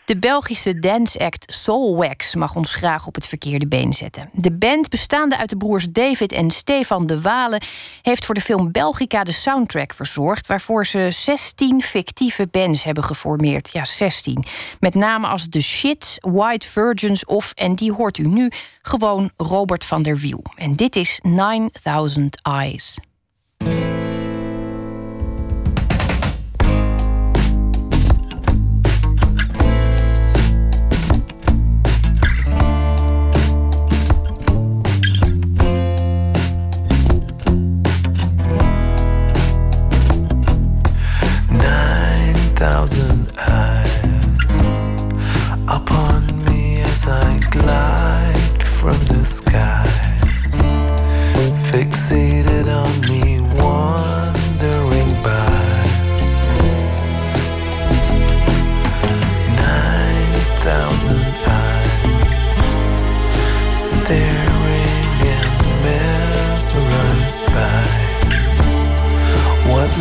De Belgische dance-act Soulwax mag ons graag op het verkeerde been zetten. De band, bestaande uit de broers David en Stefan de Walen, heeft voor de film Belgica de soundtrack verzorgd, waarvoor ze 16 fictieve bands hebben geformeerd. Ja, 16. Met namen als The Shits, White Virgins of, en die hoort u nu, gewoon Robert van der Wiel. En dit is 9000 Eyes.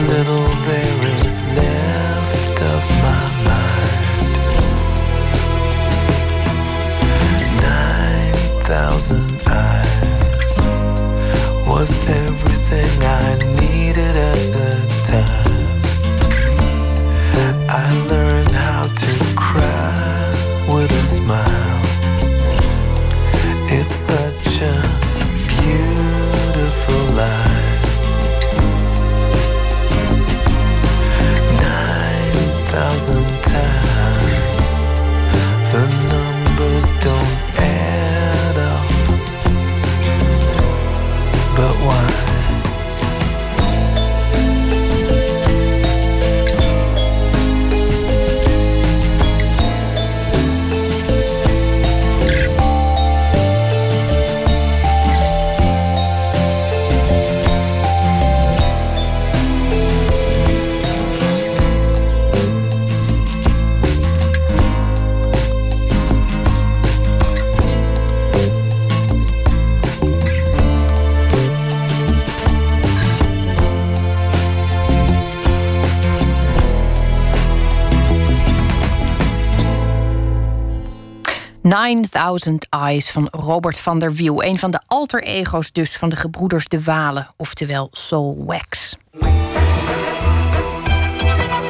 little 9000 Eyes van Robert van der Wiel. Een van de alter ego's dus van de gebroeders De Walen, oftewel Soul Wax.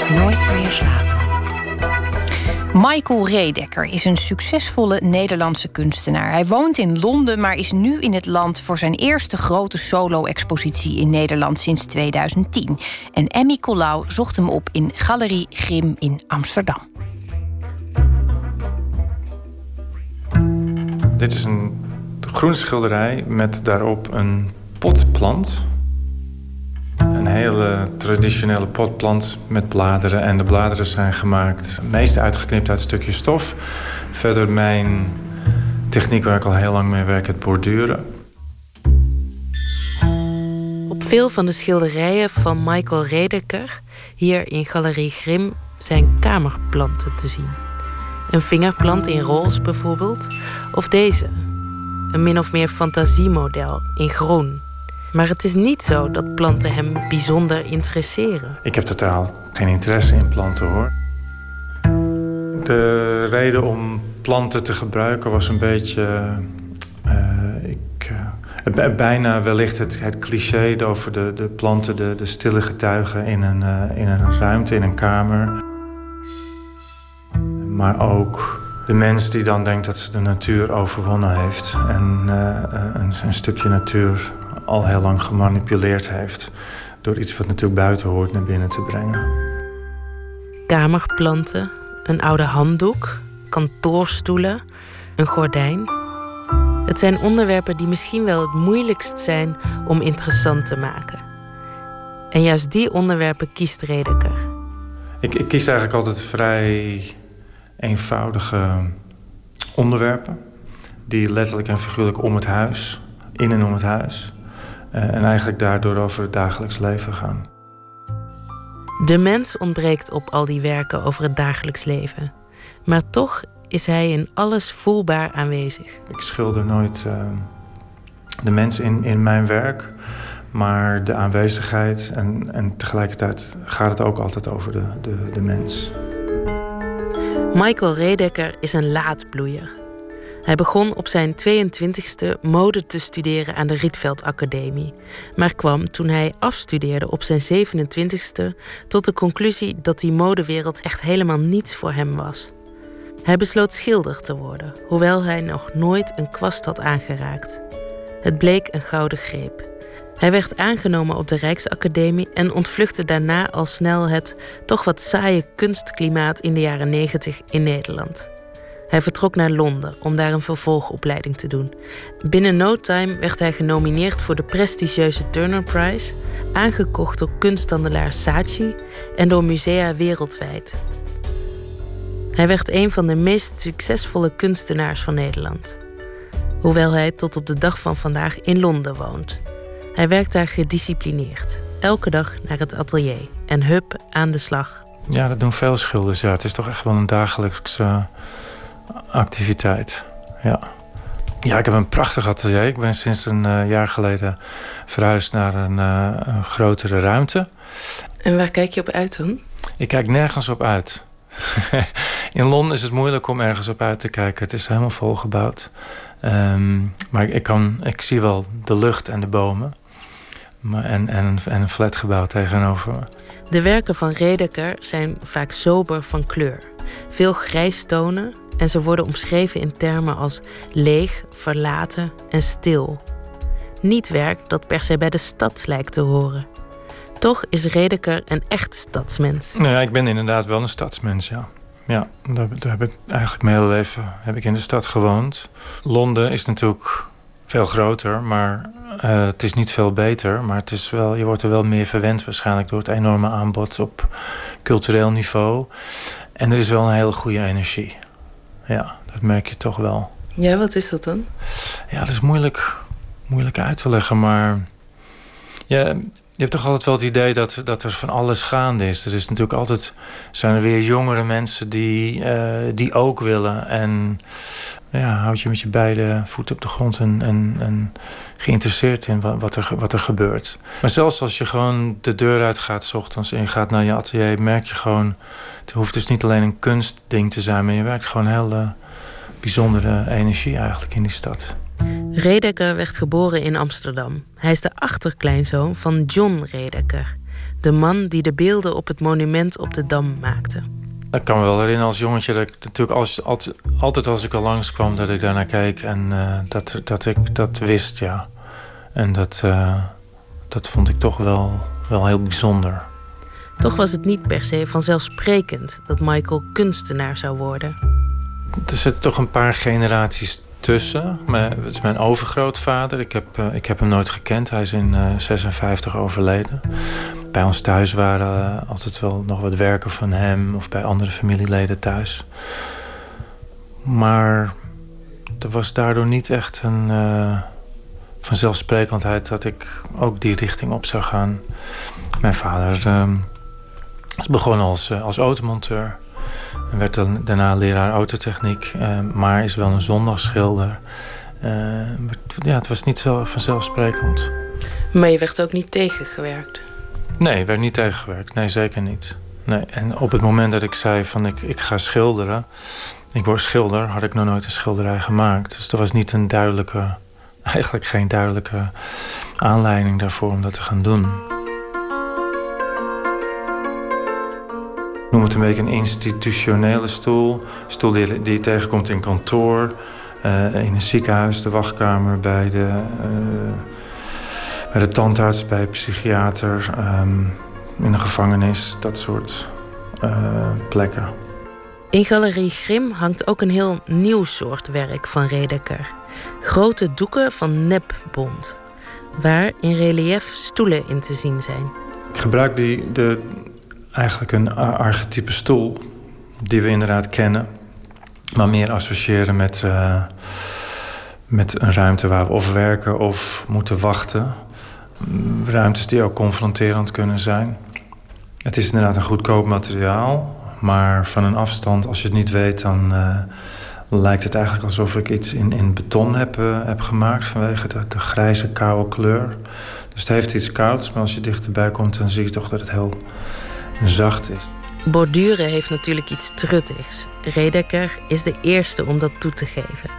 Nooit meer slapen. Michael Redekker is een succesvolle Nederlandse kunstenaar. Hij woont in Londen, maar is nu in het land voor zijn eerste grote solo-expositie in Nederland sinds 2010. En Emmy Colau zocht hem op in Galerie Grim in Amsterdam. Dit is een groene schilderij met daarop een potplant. Een hele traditionele potplant met bladeren. En de bladeren zijn gemaakt, meest uitgeknipt uit stukjes stof. Verder mijn techniek waar ik al heel lang mee werk, het borduren. Op veel van de schilderijen van Michael Redeker, hier in Galerie Grim, zijn kamerplanten te zien. Een vingerplant in roze bijvoorbeeld. Of deze. Een min of meer fantasiemodel in groen. Maar het is niet zo dat planten hem bijzonder interesseren. Ik heb totaal geen interesse in planten hoor. De reden om planten te gebruiken was een beetje. Uh, ik, uh, bijna wellicht het, het cliché over de, de planten, de, de stille getuigen in een, uh, in een ruimte, in een kamer maar ook de mens die dan denkt dat ze de natuur overwonnen heeft en een, een stukje natuur al heel lang gemanipuleerd heeft door iets wat natuurlijk buiten hoort naar binnen te brengen. Kamerplanten, een oude handdoek, kantoorstoelen, een gordijn. Het zijn onderwerpen die misschien wel het moeilijkst zijn om interessant te maken. En juist die onderwerpen kiest Redeker. Ik, ik kies eigenlijk altijd vrij eenvoudige onderwerpen. Die letterlijk en figuurlijk om het huis, in en om het huis. Eh, en eigenlijk daardoor over het dagelijks leven gaan. De mens ontbreekt op al die werken over het dagelijks leven. Maar toch is hij in alles voelbaar aanwezig. Ik schilder nooit uh, de mens in, in mijn werk, maar de aanwezigheid. En, en tegelijkertijd gaat het ook altijd over de, de, de mens. Michael Redeker is een laadbloeier. Hij begon op zijn 22e mode te studeren aan de Rietveld Academie, maar kwam toen hij afstudeerde op zijn 27e tot de conclusie dat die modewereld echt helemaal niets voor hem was. Hij besloot schilder te worden, hoewel hij nog nooit een kwast had aangeraakt. Het bleek een gouden greep. Hij werd aangenomen op de Rijksacademie en ontvluchtte daarna al snel het toch wat saaie kunstklimaat in de jaren 90 in Nederland. Hij vertrok naar Londen om daar een vervolgopleiding te doen. Binnen no time werd hij genomineerd voor de prestigieuze Turner Prize, aangekocht door kunsthandelaar Saatchi en door musea wereldwijd. Hij werd een van de meest succesvolle kunstenaars van Nederland. Hoewel hij tot op de dag van vandaag in Londen woont. Hij werkt daar gedisciplineerd. Elke dag naar het atelier en hup aan de slag. Ja, dat doen veel schilders. Ja, het is toch echt wel een dagelijkse activiteit. Ja. Ja, ik heb een prachtig atelier. Ik ben sinds een uh, jaar geleden verhuisd naar een, uh, een, grotere ruimte. En waar kijk je op uit dan? Ik kijk nergens op uit. In Londen is het moeilijk om ergens op uit te kijken. Het is helemaal volgebouwd. Um, maar ik, kan, ik zie wel de lucht en de bomen. En, en, en een flatgebouw tegenover me. De werken van Redeker zijn vaak sober van kleur. Veel grijstonen en ze worden omschreven in termen als leeg, verlaten en stil. Niet werk dat per se bij de stad lijkt te horen. Toch is Redeker een echt stadsmens. Nou ja, ik ben inderdaad wel een stadsmens, ja. Ja, daar, daar heb ik eigenlijk mijn hele leven heb ik in de stad gewoond. Londen is natuurlijk veel groter, maar uh, het is niet veel beter. Maar het is wel, je wordt er wel meer verwend waarschijnlijk door het enorme aanbod op cultureel niveau. En er is wel een hele goede energie. Ja, dat merk je toch wel. Ja, wat is dat dan? Ja, dat is moeilijk, moeilijk uit te leggen, maar... Ja, hebt toch altijd wel het idee dat, dat er van alles gaande is. Er is natuurlijk altijd, zijn er weer jongere mensen die, uh, die ook willen. En ja, houd je met je beide voeten op de grond en, en, en geïnteresseerd in wat, er, wat er gebeurt. Maar zelfs als je gewoon de deur uitgaat s ochtends en je gaat naar je atelier, merk je gewoon, het hoeft dus niet alleen een kunstding te zijn, maar je werkt gewoon hele bijzondere energie eigenlijk in die stad. Redeker werd geboren in Amsterdam. Hij is de achterkleinzoon van John Redeker, de man die de beelden op het monument op de Dam maakte. Ik kan me wel herinneren als jongetje dat ik natuurlijk als, altijd, altijd als ik al langskwam dat ik daarnaar keek en uh, dat, dat ik dat wist, ja. En dat, uh, dat vond ik toch wel, wel heel bijzonder. Toch was het niet per se vanzelfsprekend dat Michael kunstenaar zou worden. Er zitten toch een paar generaties tussen. het is mijn overgrootvader. Ik heb, uh, ik heb hem nooit gekend. Hij is in uh, 56 overleden. Bij ons thuis waren altijd wel nog wat werken van hem... of bij andere familieleden thuis. Maar er was daardoor niet echt een uh, vanzelfsprekendheid... dat ik ook die richting op zou gaan. Mijn vader is begonnen als, als automonteur... En werd dan, daarna leraar autotechniek, uh, maar is wel een zondagsschilder. Uh, ja, het was niet zo vanzelfsprekend. Maar je werd ook niet tegengewerkt? Nee, werd niet tegengewerkt. Nee, zeker niet. Nee. En op het moment dat ik zei van ik, ik ga schilderen, ik word schilder, had ik nog nooit een schilderij gemaakt. Dus er was niet een duidelijke, eigenlijk geen duidelijke aanleiding daarvoor om dat te gaan doen. Noem het een beetje een institutionele stoel. Stoel die, die je tegenkomt in kantoor, uh, in een ziekenhuis, de wachtkamer, bij de, uh, bij de tandarts, bij psychiater, um, in een gevangenis, dat soort uh, plekken. In Galerie Grim hangt ook een heel nieuw soort werk van Redeker. Grote doeken van nepbond, waar in relief stoelen in te zien zijn. Ik gebruik die, de, eigenlijk een archetype stoel die we inderdaad kennen, maar meer associëren met, uh, met een ruimte waar we of werken of moeten wachten. Ruimtes die ook confronterend kunnen zijn. Het is inderdaad een goedkoop materiaal, maar van een afstand, als je het niet weet, dan uh, lijkt het eigenlijk alsof ik iets in, in beton heb, uh, heb gemaakt vanwege de, de, grijze, koude kleur. Dus het heeft iets kouds, maar als je dichterbij komt, dan zie je toch dat het heel zacht is. Borduren heeft natuurlijk iets truttigs. Redeker is de eerste om dat toe te geven.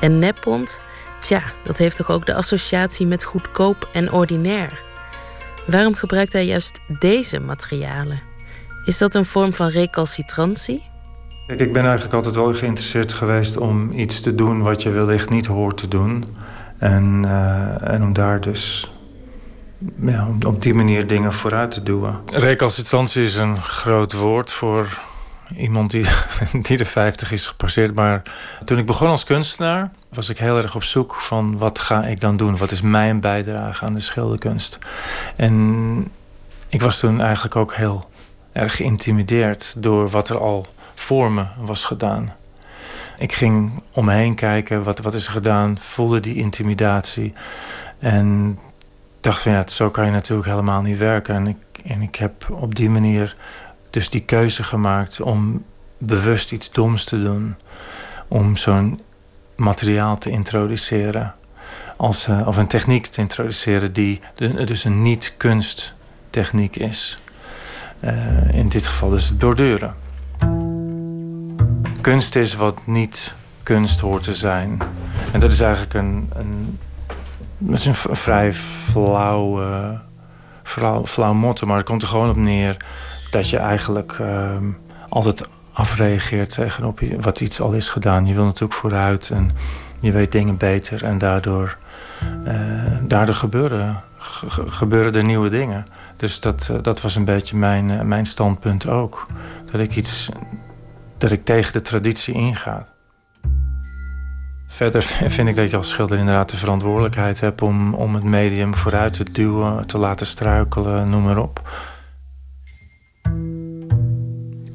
En neppont, tja, dat heeft toch ook de associatie met goedkoop en ordinair. Waarom gebruikt hij juist deze materialen? Is dat een vorm van recalcitrantie? Kijk, ik ben eigenlijk altijd wel geïnteresseerd geweest om iets te doen wat je wellicht niet hoort te doen. En, uh, en om daar dus ja, op die manier dingen vooruit te duwen. Recalcitrantie is een groot woord voor iemand die, die de 50 is gepasseerd. Maar toen ik begon als kunstenaar, was ik heel erg op zoek van wat ga ik dan doen? Wat is mijn bijdrage aan de schilderkunst? En ik was toen eigenlijk ook heel erg geïntimideerd door wat er al voor me was gedaan. Ik ging om me heen kijken, wat, wat is er gedaan, voelde die intimidatie. En dacht van ja, zo kan je natuurlijk helemaal niet werken. En ik, en ik heb op die manier dus die keuze gemaakt om bewust iets doms te doen. Om zo'n materiaal te introduceren. Als, uh, of een techniek te introduceren die dus een niet-kunsttechniek is. Uh, in dit geval dus het borduren. Kunst is wat niet kunst hoort te zijn. En dat is eigenlijk een, een het is een vrij flauw, uh, flauw, flauw motto, maar het komt er gewoon op neer dat je eigenlijk uh, altijd afreageert tegenop wat iets al is gedaan. Je wil natuurlijk vooruit en je weet dingen beter en daardoor, uh, daardoor gebeuren, gebeuren er nieuwe dingen. Dus dat, uh, dat was een beetje mijn, mijn standpunt ook. Dat ik iets dat ik tegen de traditie inga. Verder vind ik dat je als schilder inderdaad de verantwoordelijkheid hebt om, om het medium vooruit te duwen, te laten struikelen, noem maar op.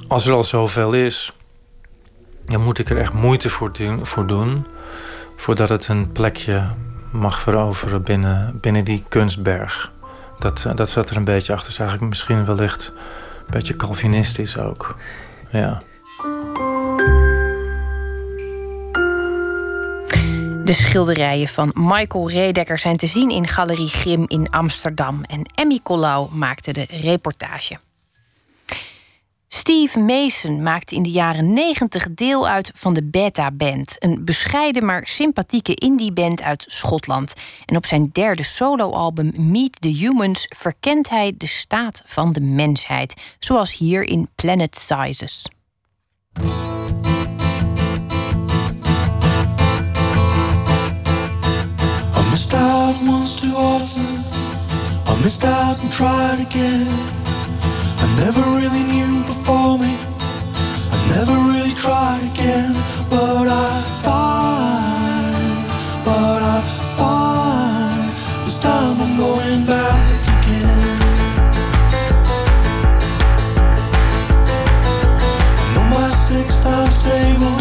Als er al zoveel is, dan moet ik er echt moeite voor, voor doen voordat het een plekje mag veroveren binnen, binnen die kunstberg. Dat, dat zat er een beetje achter. is eigenlijk misschien wellicht een beetje Calvinistisch ook. Ja. De schilderijen van Michael Redeker zijn te zien in Galerie Grim in Amsterdam. En Emmy Collau maakte de reportage. Steve Mason maakte in de jaren 90 deel uit van de Beta Band. Een bescheiden maar sympathieke indie-band uit Schotland. En op zijn derde soloalbum Meet the Humans verkent hij de staat van de mensheid. Zoals hier in Planet Sizes. Too often. I missed out and tried again. I never really knew before me. I never really tried again. But I find, but I find this time I'm going back again. I know my six times stable,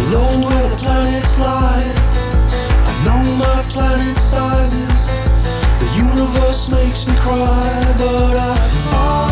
alone where the planets lie I know my planet sizes. The universe makes me cry, but I find,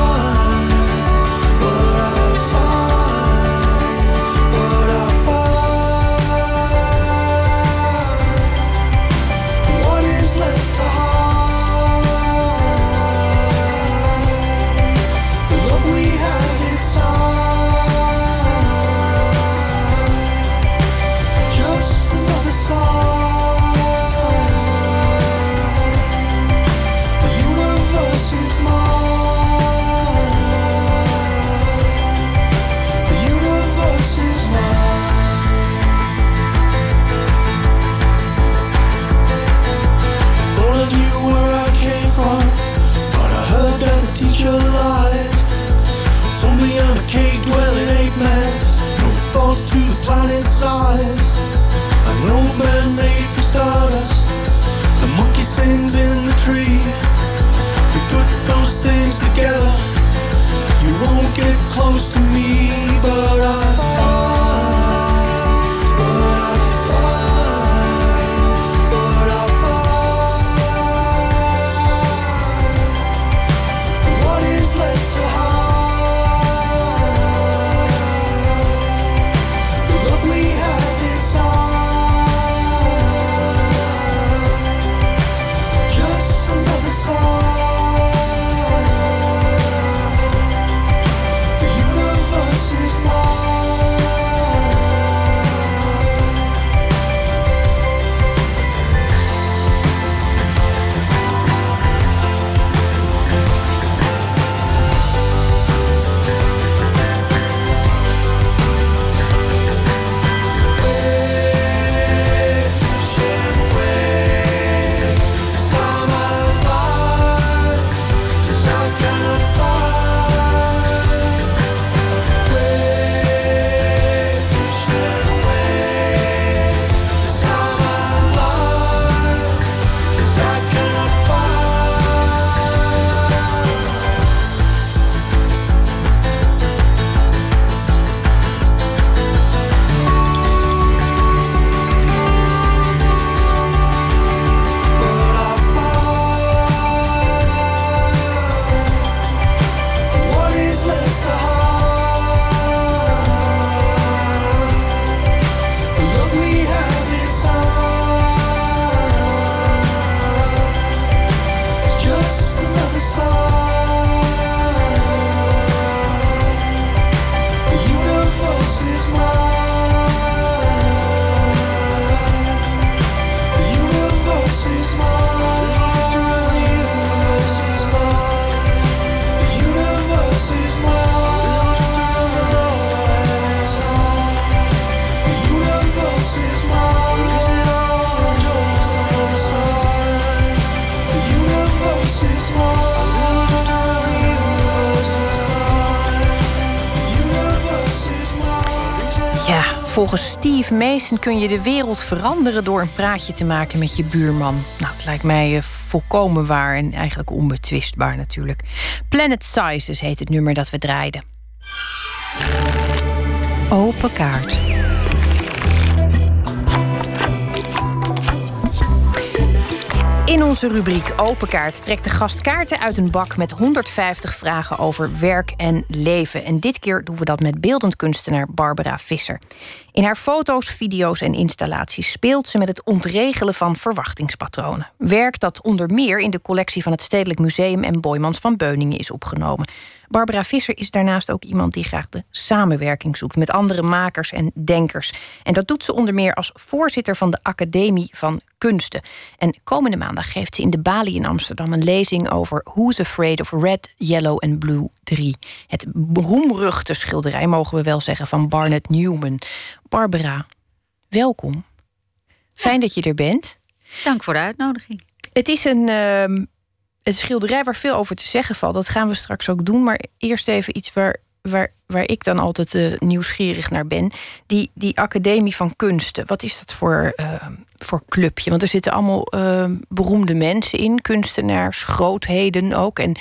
Mason kun je de wereld veranderen door een praatje te maken met je buurman. Nou, het lijkt mij uh, volkomen waar en eigenlijk onbetwistbaar natuurlijk. Planet Sizes heet het nummer dat we draaiden. Open kaart. In onze rubriek Open Kaart trekt de gast kaarten uit een bak met 150 vragen over werk en leven. En dit keer doen we dat met beeldend kunstenaar Barbara Visser. In haar foto's, video's en installaties speelt ze met het ontregelen van verwachtingspatronen. Werk dat onder meer in de collectie van het Stedelijk Museum en Boymans van Beuningen is opgenomen. Barbara Visser is daarnaast ook iemand die graag de samenwerking zoekt met andere makers en denkers. En dat doet ze onder meer als voorzitter van de Academie van Kunsten. En komende maandag geeft ze in de Bali in Amsterdam een lezing over Who's Afraid of Red, Yellow and Blue 3. Het beroemruchte schilderij, mogen we wel zeggen, van Barnett Newman. Barbara, welkom. Fijn dat je er bent. Dank voor de uitnodiging. Het is een. Uh, een schilderij waar veel over te zeggen valt. Dat gaan we straks ook doen. Maar eerst even iets waar, waar, waar ik dan altijd uh, nieuwsgierig naar ben. Die, die Academie van Kunsten. Wat is dat voor, uh, voor clubje? Want er zitten allemaal uh, beroemde mensen in. Kunstenaars, grootheden ook. En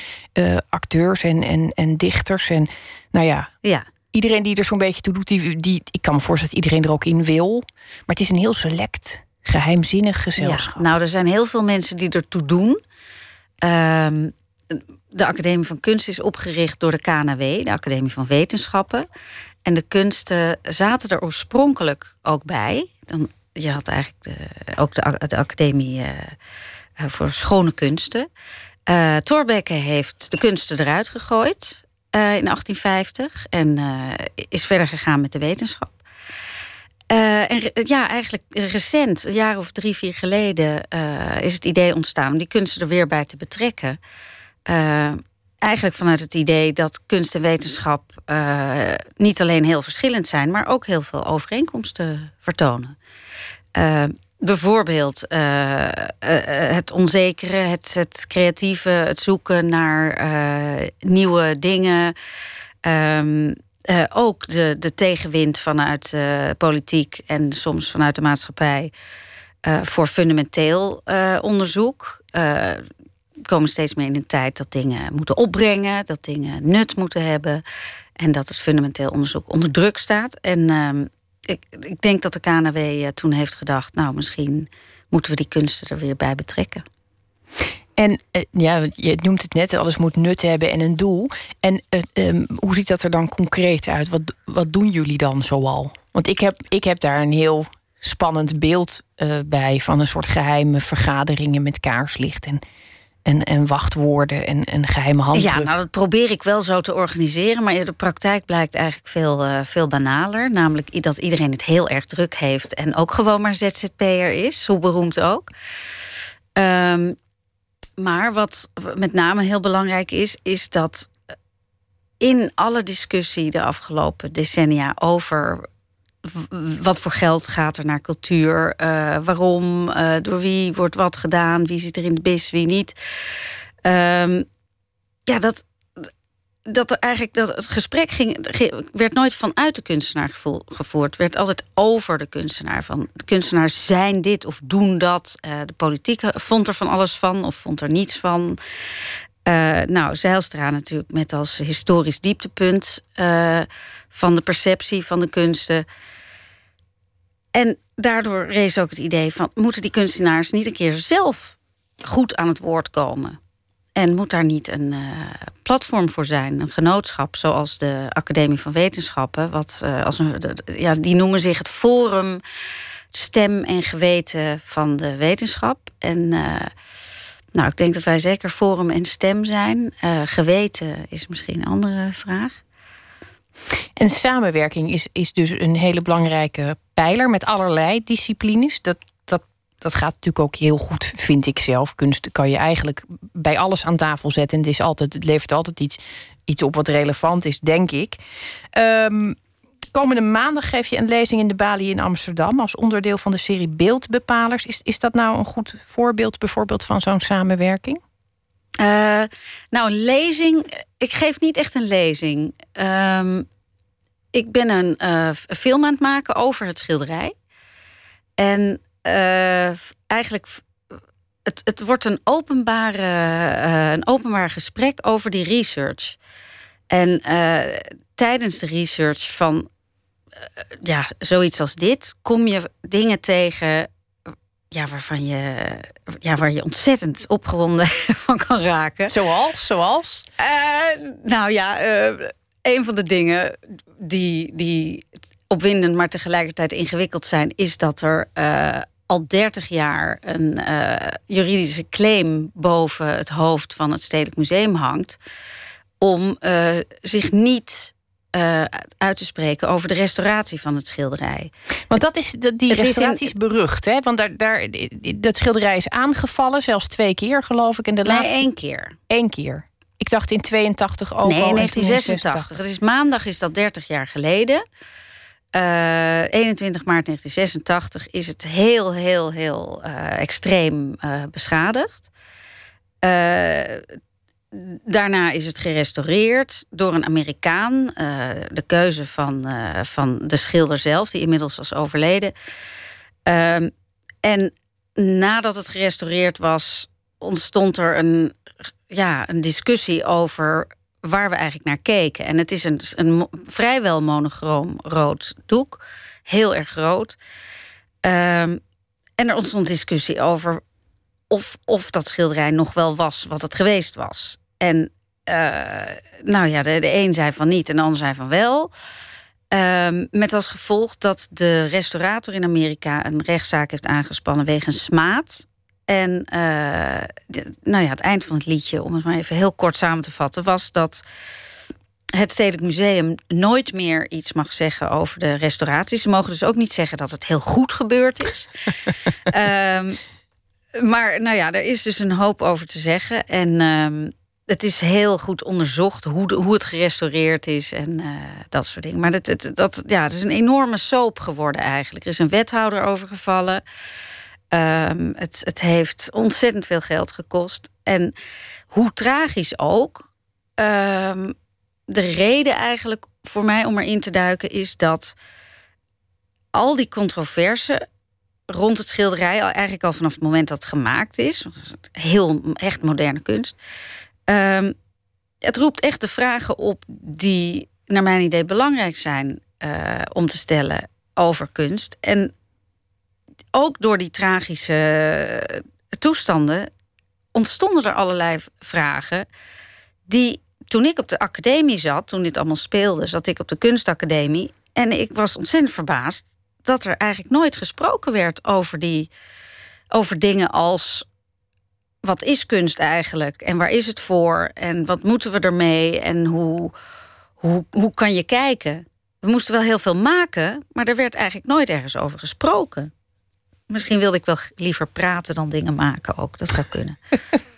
acteurs en, en, en dichters. En nou ja. Ja. Iedereen die er zo'n beetje toe doet, die, die, ik kan me voorstellen dat iedereen er ook in wil. Maar het is een heel select, geheimzinnig gezelschap. Ja, nou, er zijn heel veel mensen die ertoe doen. Um, de Academie van Kunst is opgericht door de KNW, de Academie van Wetenschappen. En de kunsten zaten er oorspronkelijk ook bij. Dan, je had eigenlijk de, ook de, de Academie uh, voor Schone Kunsten. Uh, Thorbecke heeft de kunsten eruit gegooid in 1850 en is verder gegaan met de wetenschap. Uh, en ja, eigenlijk recent, een jaar of drie, vier geleden, uh, is het idee ontstaan om die kunsten er weer bij te betrekken. Uh, eigenlijk vanuit het idee dat kunst en wetenschap niet alleen heel verschillend zijn, maar ook heel veel overeenkomsten vertonen. bijvoorbeeld het onzekere, het, het, creatieve, het zoeken naar nieuwe dingen. Um, uh, ook de, de tegenwind vanuit uh, politiek en soms vanuit de maatschappij uh, voor fundamenteel onderzoek. we komen steeds meer in een tijd dat dingen moeten opbrengen, dat dingen nut moeten hebben en dat het fundamenteel onderzoek onder druk staat. En ehm, ik, ik denk dat de KNW toen heeft gedacht, nou misschien moeten we die kunsten er weer bij betrekken. En uh, ja, je noemt het net, alles moet nut hebben en een doel. En uh, um, hoe ziet dat er dan concreet uit? Wat, wat doen jullie dan zoal? Want ik heb, ik heb daar een heel spannend beeld uh, bij van een soort geheime vergaderingen met kaarslicht en, en, en wachtwoorden en, geheime handdruk. Ja, nou dat probeer ik wel zo te organiseren, maar in de praktijk blijkt eigenlijk veel, veel banaler. Namelijk dat iedereen het heel erg druk heeft en ook gewoon maar ZZP'er is, hoe beroemd ook. Um, maar wat met name heel belangrijk is, is dat in alle discussie de afgelopen decennia over wat voor geld gaat er naar cultuur, uh, waarom, uh, door wie wordt wat gedaan, wie zit er in de bis, wie niet. Um, ja, dat, dat er eigenlijk dat het gesprek ging, werd nooit vanuit de kunstenaar gevoerd. werd altijd over de kunstenaar. Van de kunstenaars zijn dit of doen dat. Uh, de politiek vond er van alles van of vond er niets van. Uh, nou, Zijlstra natuurlijk met als historisch dieptepunt van de perceptie van de kunsten. En daardoor rees ook het idee van: moeten die kunstenaars niet een keer zelf goed aan het woord komen? En moet daar niet een uh, platform voor zijn, een genootschap, zoals de Academie van Wetenschappen, wat uh, als een, ja, die noemen zich het Forum Stem en Geweten van de Wetenschap. En uh, nou, ik denk dat wij zeker Forum en Stem zijn. geweten is misschien een andere vraag. En samenwerking is, is dus een hele belangrijke pijler met allerlei disciplines. Dat, dat gaat natuurlijk ook heel goed, vind ik zelf. Kunst kan je eigenlijk bij alles aan tafel zetten. En het, is altijd, het levert altijd iets, iets op wat relevant is, denk ik. Um, komende maandag geef je een lezing in de Bali in Amsterdam... als onderdeel van de serie Beeldbepalers. Is, is dat nou een goed voorbeeld bijvoorbeeld van zo'n samenwerking? Uh, nou, een lezing... Ik geef niet echt een lezing. Um, ik ben een film aan het maken over het schilderij. En eigenlijk het, het wordt een, openbare, een openbaar gesprek over die research. En tijdens de research van ja, zoiets als dit kom je dingen tegen ja, waarvan je, ja, waar je ontzettend opgewonden van kan raken. Zoals? Zoals? Nou ja, een van de dingen die, die opwindend, maar tegelijkertijd ingewikkeld zijn, is dat er al 30 jaar een juridische claim boven het hoofd van het Stedelijk Museum hangt. Om zich niet uh, uit te spreken over de restauratie van het schilderij. Want dat is, die restauratie is, berucht, hè? Want daar, daar, dat schilderij is aangevallen, zelfs twee keer, geloof ik. En de nee, laatste... één keer. Eén keer. Ik dacht in 82 ook. Nee, in 1986. Het is maandag is dat 30 jaar geleden. Uh, eh, 21 maart 1986 is het heel, heel, heel uh, extreem uh, beschadigd. Daarna is het gerestaureerd door een Amerikaan. De keuze van, van de schilder zelf, die inmiddels was overleden. Uh, en nadat het gerestaureerd was, ontstond er een, ja, een discussie over waar we eigenlijk naar keken. En het is een, een vrijwel monochroom rood doek, heel erg groot. Ehm, en er ontstond discussie over of, of dat schilderij nog wel was wat het geweest was. En uh, nou ja, de, de een zei van niet en de ander zei van wel. Uh, met als gevolg dat de restaurator in Amerika een rechtszaak heeft aangespannen wegens smaad. En uh, nou ja, het eind van het liedje, om het maar even heel kort samen te vatten, was dat het Stedelijk Museum nooit meer iets mag zeggen over de restauratie. Ze mogen dus ook niet zeggen dat het heel goed gebeurd is. um, maar nou ja, er is dus een hoop over te zeggen. En um, het is heel goed onderzocht hoe, de, hoe het gerestaureerd is en uh, dat soort dingen. Maar dat, dat, dat, ja, het is een enorme soap geworden eigenlijk. Er is een wethouder overgevallen. Um, het, het heeft ontzettend veel geld gekost. En hoe tragisch ook. Um, de reden eigenlijk voor mij om erin te duiken is dat al die controverse rond het schilderij, eigenlijk al vanaf het moment dat het gemaakt is, want het is heel echt moderne kunst, um, het roept echt de vragen op die, naar mijn idee, belangrijk zijn uh, om te stellen over kunst. En ook door die tragische toestanden ontstonden er allerlei vragen die toen ik op de academie zat, toen dit allemaal speelde, zat ik op de kunstacademie en ik was ontzettend verbaasd dat er eigenlijk nooit gesproken werd over die over dingen als wat is kunst eigenlijk? En waar is het voor? En wat moeten we ermee? En hoe, hoe, hoe kan je kijken? We moesten wel heel veel maken, maar er werd eigenlijk nooit ergens over gesproken. Misschien wilde ik wel liever praten dan dingen maken ook. Dat zou kunnen.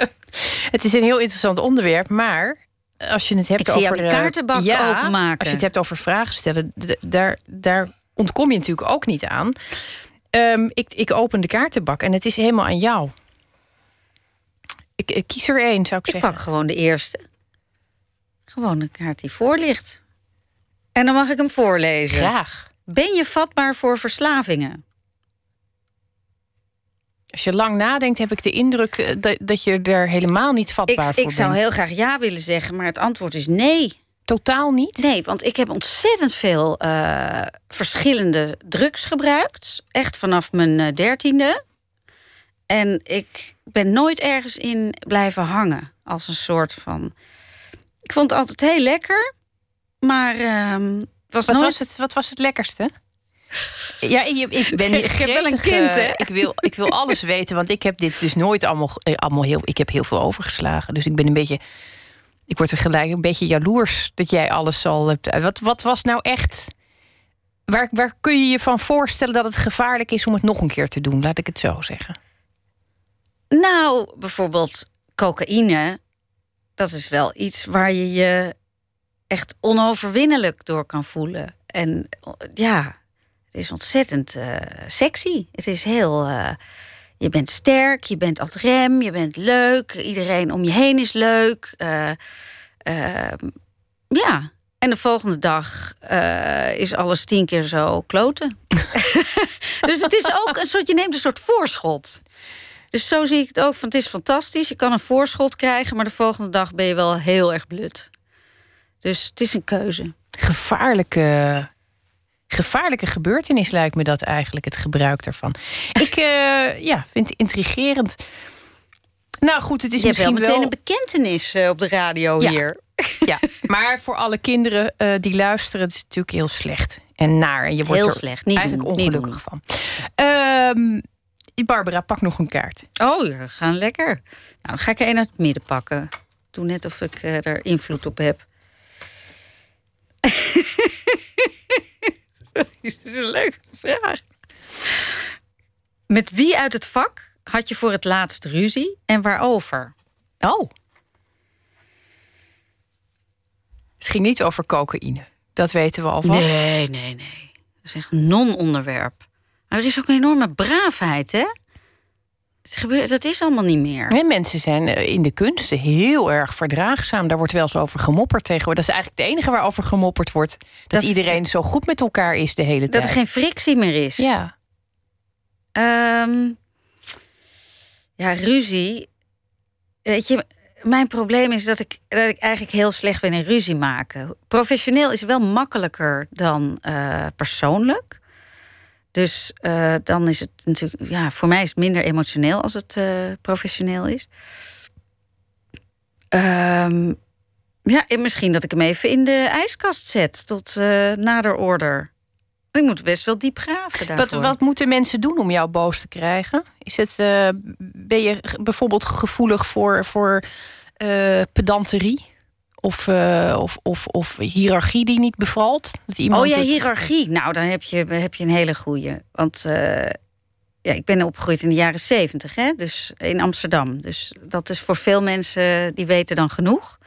het is een heel interessant onderwerp, maar als je het hebt ik over. de kaartenbak ja, openmaken. Als je het hebt over vragen stellen, daar, daar ontkom je natuurlijk ook niet aan. Um, ik, ik open de kaartenbak en het is helemaal aan jou. Ik, kies er één, zou ik, ik zeggen. Ik pak gewoon de eerste. Gewoon een kaart die voor ligt. En dan mag ik hem voorlezen. Graag. Ben je vatbaar voor verslavingen? Als je lang nadenkt, heb ik de indruk eh, dat, dat je er helemaal niet vatbaar ik, voor bent. Ik zou heel graag ja willen zeggen, maar het antwoord is nee. Totaal niet? Nee, want ik heb ontzettend veel uh, verschillende drugs gebruikt. Echt vanaf mijn eh, dertiende. En ik ben nooit ergens in blijven hangen. Als een soort van. Ik vond het altijd heel lekker. Maar uh, was wat, nooit... was het, wat was het lekkerste? Ja, ik, ik ben ik heb wel een kind, hè? Ik wil, ik wil alles weten, want ik heb dit dus nooit allemaal, eh, allemaal heel. Ik heb heel veel overgeslagen. Dus ik ben een beetje. Ik word er gelijk een beetje jaloers dat jij alles al hebt. Wat, wat was nou echt. Waar, waar kun je je van voorstellen dat het gevaarlijk is om het nog een keer te doen? Laat ik het zo zeggen. Nou, bijvoorbeeld cocaïne. Dat is wel iets waar je je echt onoverwinnelijk door kan voelen. En ja, het is ontzettend uh, sexy. Het is heel. Uh, je bent sterk, je bent ad rem, je bent leuk. Iedereen om je heen is leuk. Uh, ja, En de volgende dag is alles tien keer zo kloten. dus het is ook een soort, je neemt een soort voorschot. Dus zo zie ik het ook. Van, het is fantastisch. Je kan een voorschot krijgen, maar de volgende dag ben je wel heel erg blut. Dus het is een keuze. Gevaarlijke, gevaarlijke gebeurtenis lijkt me dat eigenlijk, het gebruik daarvan. Ik uh, ja, vind het intrigerend. Nou goed, het is je misschien wel meteen een bekentenis uh, op de radio ja. hier. Ja, maar voor alle kinderen uh, die luisteren, het is natuurlijk heel slecht en naar. En je wordt heel er slecht. Niet eigenlijk doen, ongelukkig van. Um, Barbara, pak nog een kaart. Oh, we gaan lekker. Nou, dan ga ik er een uit het midden pakken. Doe net of ik er invloed op heb. Dat is een leuke vraag. Met wie uit het vak had je voor het laatst ruzie en waarover? Oh. Het ging niet over cocaïne. Dat weten we alvast. Nee, nee, nee. Dat is echt een non-onderwerp. Maar er is ook een enorme braafheid, hè? Het gebeurt, dat is allemaal niet meer. En mensen zijn eh, in de kunsten heel erg verdraagzaam. Daar wordt wel eens over gemopperd tegenwoordig. Dat is eigenlijk het enige waarover gemopperd wordt. Dat, Dat- iedereen zo goed met elkaar is de hele Dat tijd. er geen frictie meer is. Ja. Ehm, ja, ruzie. Weet je, mijn probleem is dat ik, dat ik eigenlijk heel slecht ben in ruzie maken. Professioneel is wel makkelijker dan eh, persoonlijk. Dus eh, dan is het natuurlijk, ja, voor mij is het minder emotioneel als het eh, professioneel is. Ehm, ja, en misschien dat ik hem even in de ijskast zet tot eh, nader order. Ik moet best wel diep graven Wat, daarvoor. wat moeten mensen doen om jou boos te krijgen? Is het, ben je bijvoorbeeld gevoelig voor, voor pedanterie? Of, eh, of, of, of hiërarchie die niet bevalt? Dat iemand Oh ja, het- hiërarchie. Nou, dan heb je, heb je een hele goeie. Want eh, ja, ik ben opgegroeid in de jaren zeventig, hè? Dus in Amsterdam. Dus dat is voor veel mensen, die weten dan genoeg.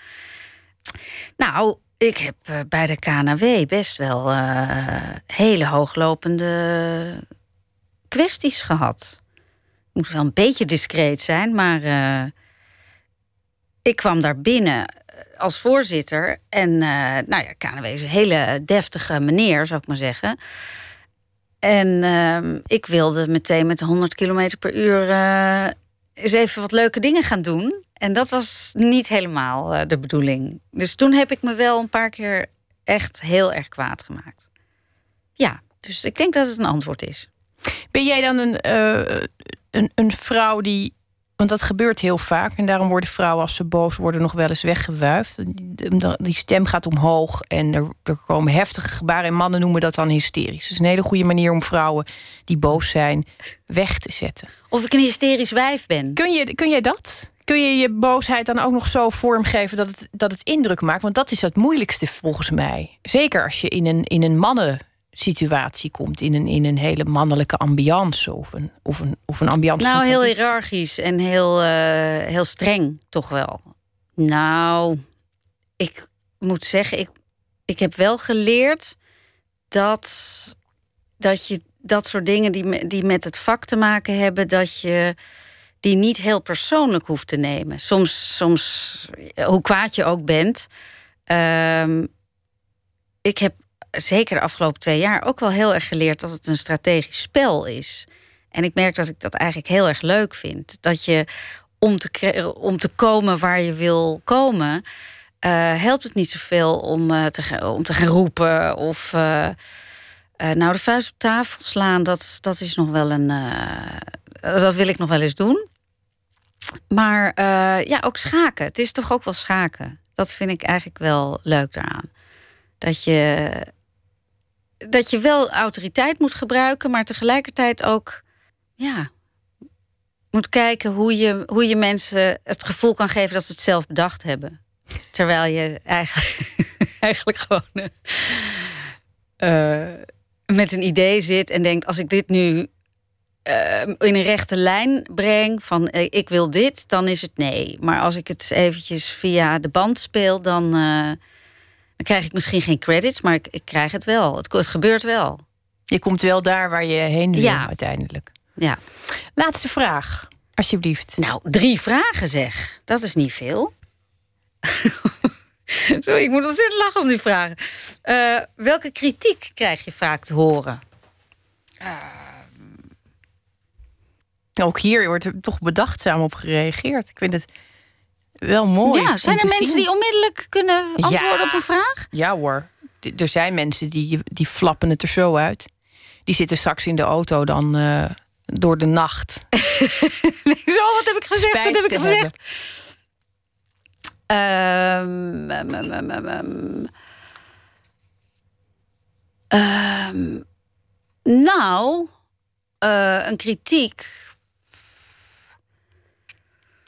Nou, ik heb eh, bij de KNW best wel hele hooglopende kwesties gehad. Moet wel een beetje discreet zijn, maar ik kwam daar binnen als voorzitter. En eh, nou ja, KNW is een hele deftige meneer, zou ik maar zeggen. En ehm, ik wilde meteen met 100 kilometer per uur eh, eens even wat leuke dingen gaan doen. En dat was niet helemaal eh, de bedoeling. Dus toen heb ik me wel een paar keer echt heel erg kwaad gemaakt. Ja, dus ik denk dat het een antwoord is. Ben jij dan een, een, een vrouw die. Want dat gebeurt heel vaak. En daarom worden vrouwen, als ze boos worden, nog wel eens weggewuifd. Die- stem gaat omhoog en er, er komen heftige gebaren. En mannen noemen dat dan hysterisch. Is een hele goede manier om vrouwen die boos zijn weg te zetten. Of ik een hysterisch wijf ben. Kun, je, kun jij dat? Kun je je boosheid dan ook nog zo vormgeven dat het, dat het indruk maakt? Want dat is het moeilijkste volgens mij. Zeker als je in een, in een mannensituatie komt. In een, in een hele mannelijke ambiance. Of een, of een, of een ambiance Nou, heel hiërarchisch en heel, eh, heel streng, toch wel. Nou, ik moet zeggen, ik, ik heb wel geleerd dat, dat je dat soort dingen die, die met het vak te maken hebben, dat je die niet heel persoonlijk hoeft te nemen. Soms, soms hoe kwaad je ook bent. Ehm, ik heb zeker de afgelopen twee jaar ook wel heel erg geleerd dat het een strategisch spel is. En ik merk dat ik dat eigenlijk heel erg leuk vind. Dat je om te, om te komen waar je wil komen, eh, helpt het niet zoveel om, eh, te, om te gaan roepen of. eh, nou, de vuist op tafel slaan, dat, dat is nog wel een. dat wil ik nog wel eens doen. Maar ja, ook schaken. Het is toch ook wel schaken. Dat vind ik eigenlijk wel leuk daaraan. Dat je, dat je wel autoriteit moet gebruiken, maar tegelijkertijd ook ja, moet kijken hoe je, hoe je mensen het gevoel kan geven dat ze het zelf bedacht hebben. Terwijl je eigenlijk, eigenlijk gewoon eh, eh, met een idee zit en denkt: als ik dit nu eh, in een rechte lijn breng van ik wil dit, dan is het nee. Maar als ik het eventjes via de band speel, dan, dan krijg ik misschien geen credits, maar ik, ik krijg het wel. Het, het gebeurt wel. Je komt wel daar waar je heen wil Ja. uiteindelijk. Ja. Laatste vraag, alsjeblieft. Nou, drie vragen zeg. Dat is niet veel. Sorry, ik moet ontzettend lachen om die vragen. Uh, welke kritiek krijg je vaak te horen? Uh... Ook hier wordt er toch bedachtzaam op gereageerd. Ik vind het wel mooi. Ja, zijn er mensen die onmiddellijk kunnen antwoorden op een vraag? Ja hoor. Er zijn mensen die, die flappen het er zo uit. Die zitten straks in de auto dan uh, door de nacht. zo, wat heb ik gezegd? Wat heb ik gezegd? Um, um, um, nou, uh, een kritiek.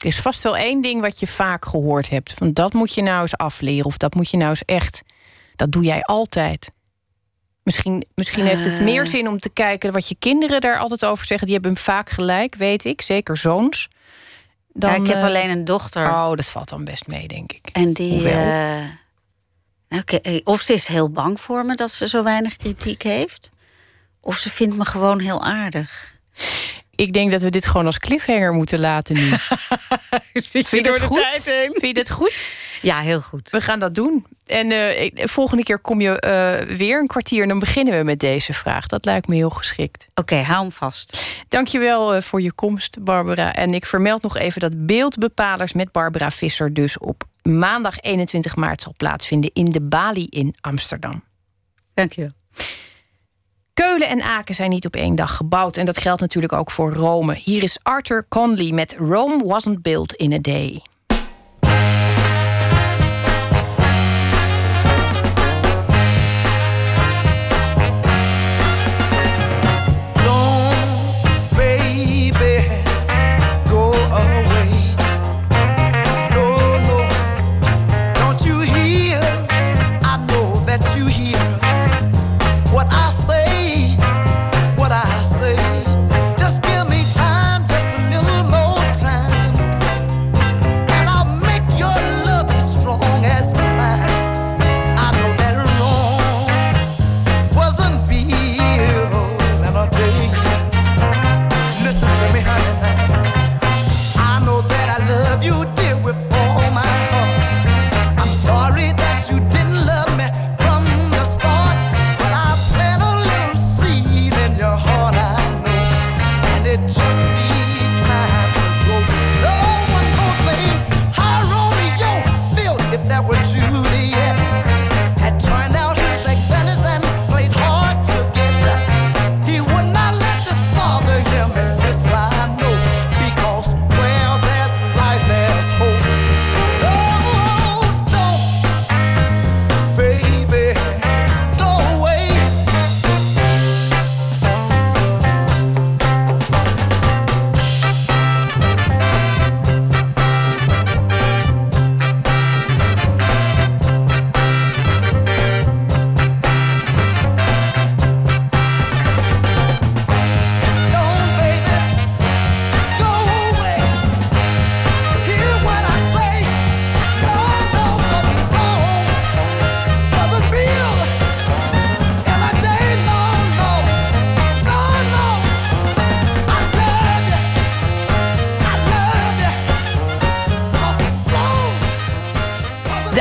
Er is vast wel één ding wat je vaak gehoord hebt. Van dat moet je nou eens afleren. Of dat moet je nou eens echt. Dat doe jij altijd. Misschien, misschien heeft het meer eh. zin om te kijken wat je kinderen daar altijd over zeggen. Die hebben vaak gelijk, weet ik. Zeker zoons. Dan, ja, ik heb uh, alleen een dochter. Oh, dat valt dan best mee, denk ik. En die. Uh, okay, of ze is heel bang voor me dat ze zo weinig kritiek heeft. Of ze vindt me gewoon heel aardig. Ik denk dat we dit gewoon als cliffhanger moeten laten nu. Zit je door de goed? tijd heen? Vind je het goed? Ja, heel goed. We gaan dat doen. En uh, volgende keer kom je uh, weer een kwartier en dan beginnen we met deze vraag. Dat lijkt me heel geschikt. Oké, hou hem vast. Dankjewel uh, voor je komst, Barbara. En ik vermeld nog even dat beeldbepalers met Barbara Visser... dus op maandag 21 maart zal plaatsvinden in de Bali in Amsterdam. Dankjewel. Keulen en Aken zijn niet op één dag gebouwd. En dat geldt natuurlijk ook voor Rome. Hier is Arthur Conley met Rome Wasn't Built in a Day.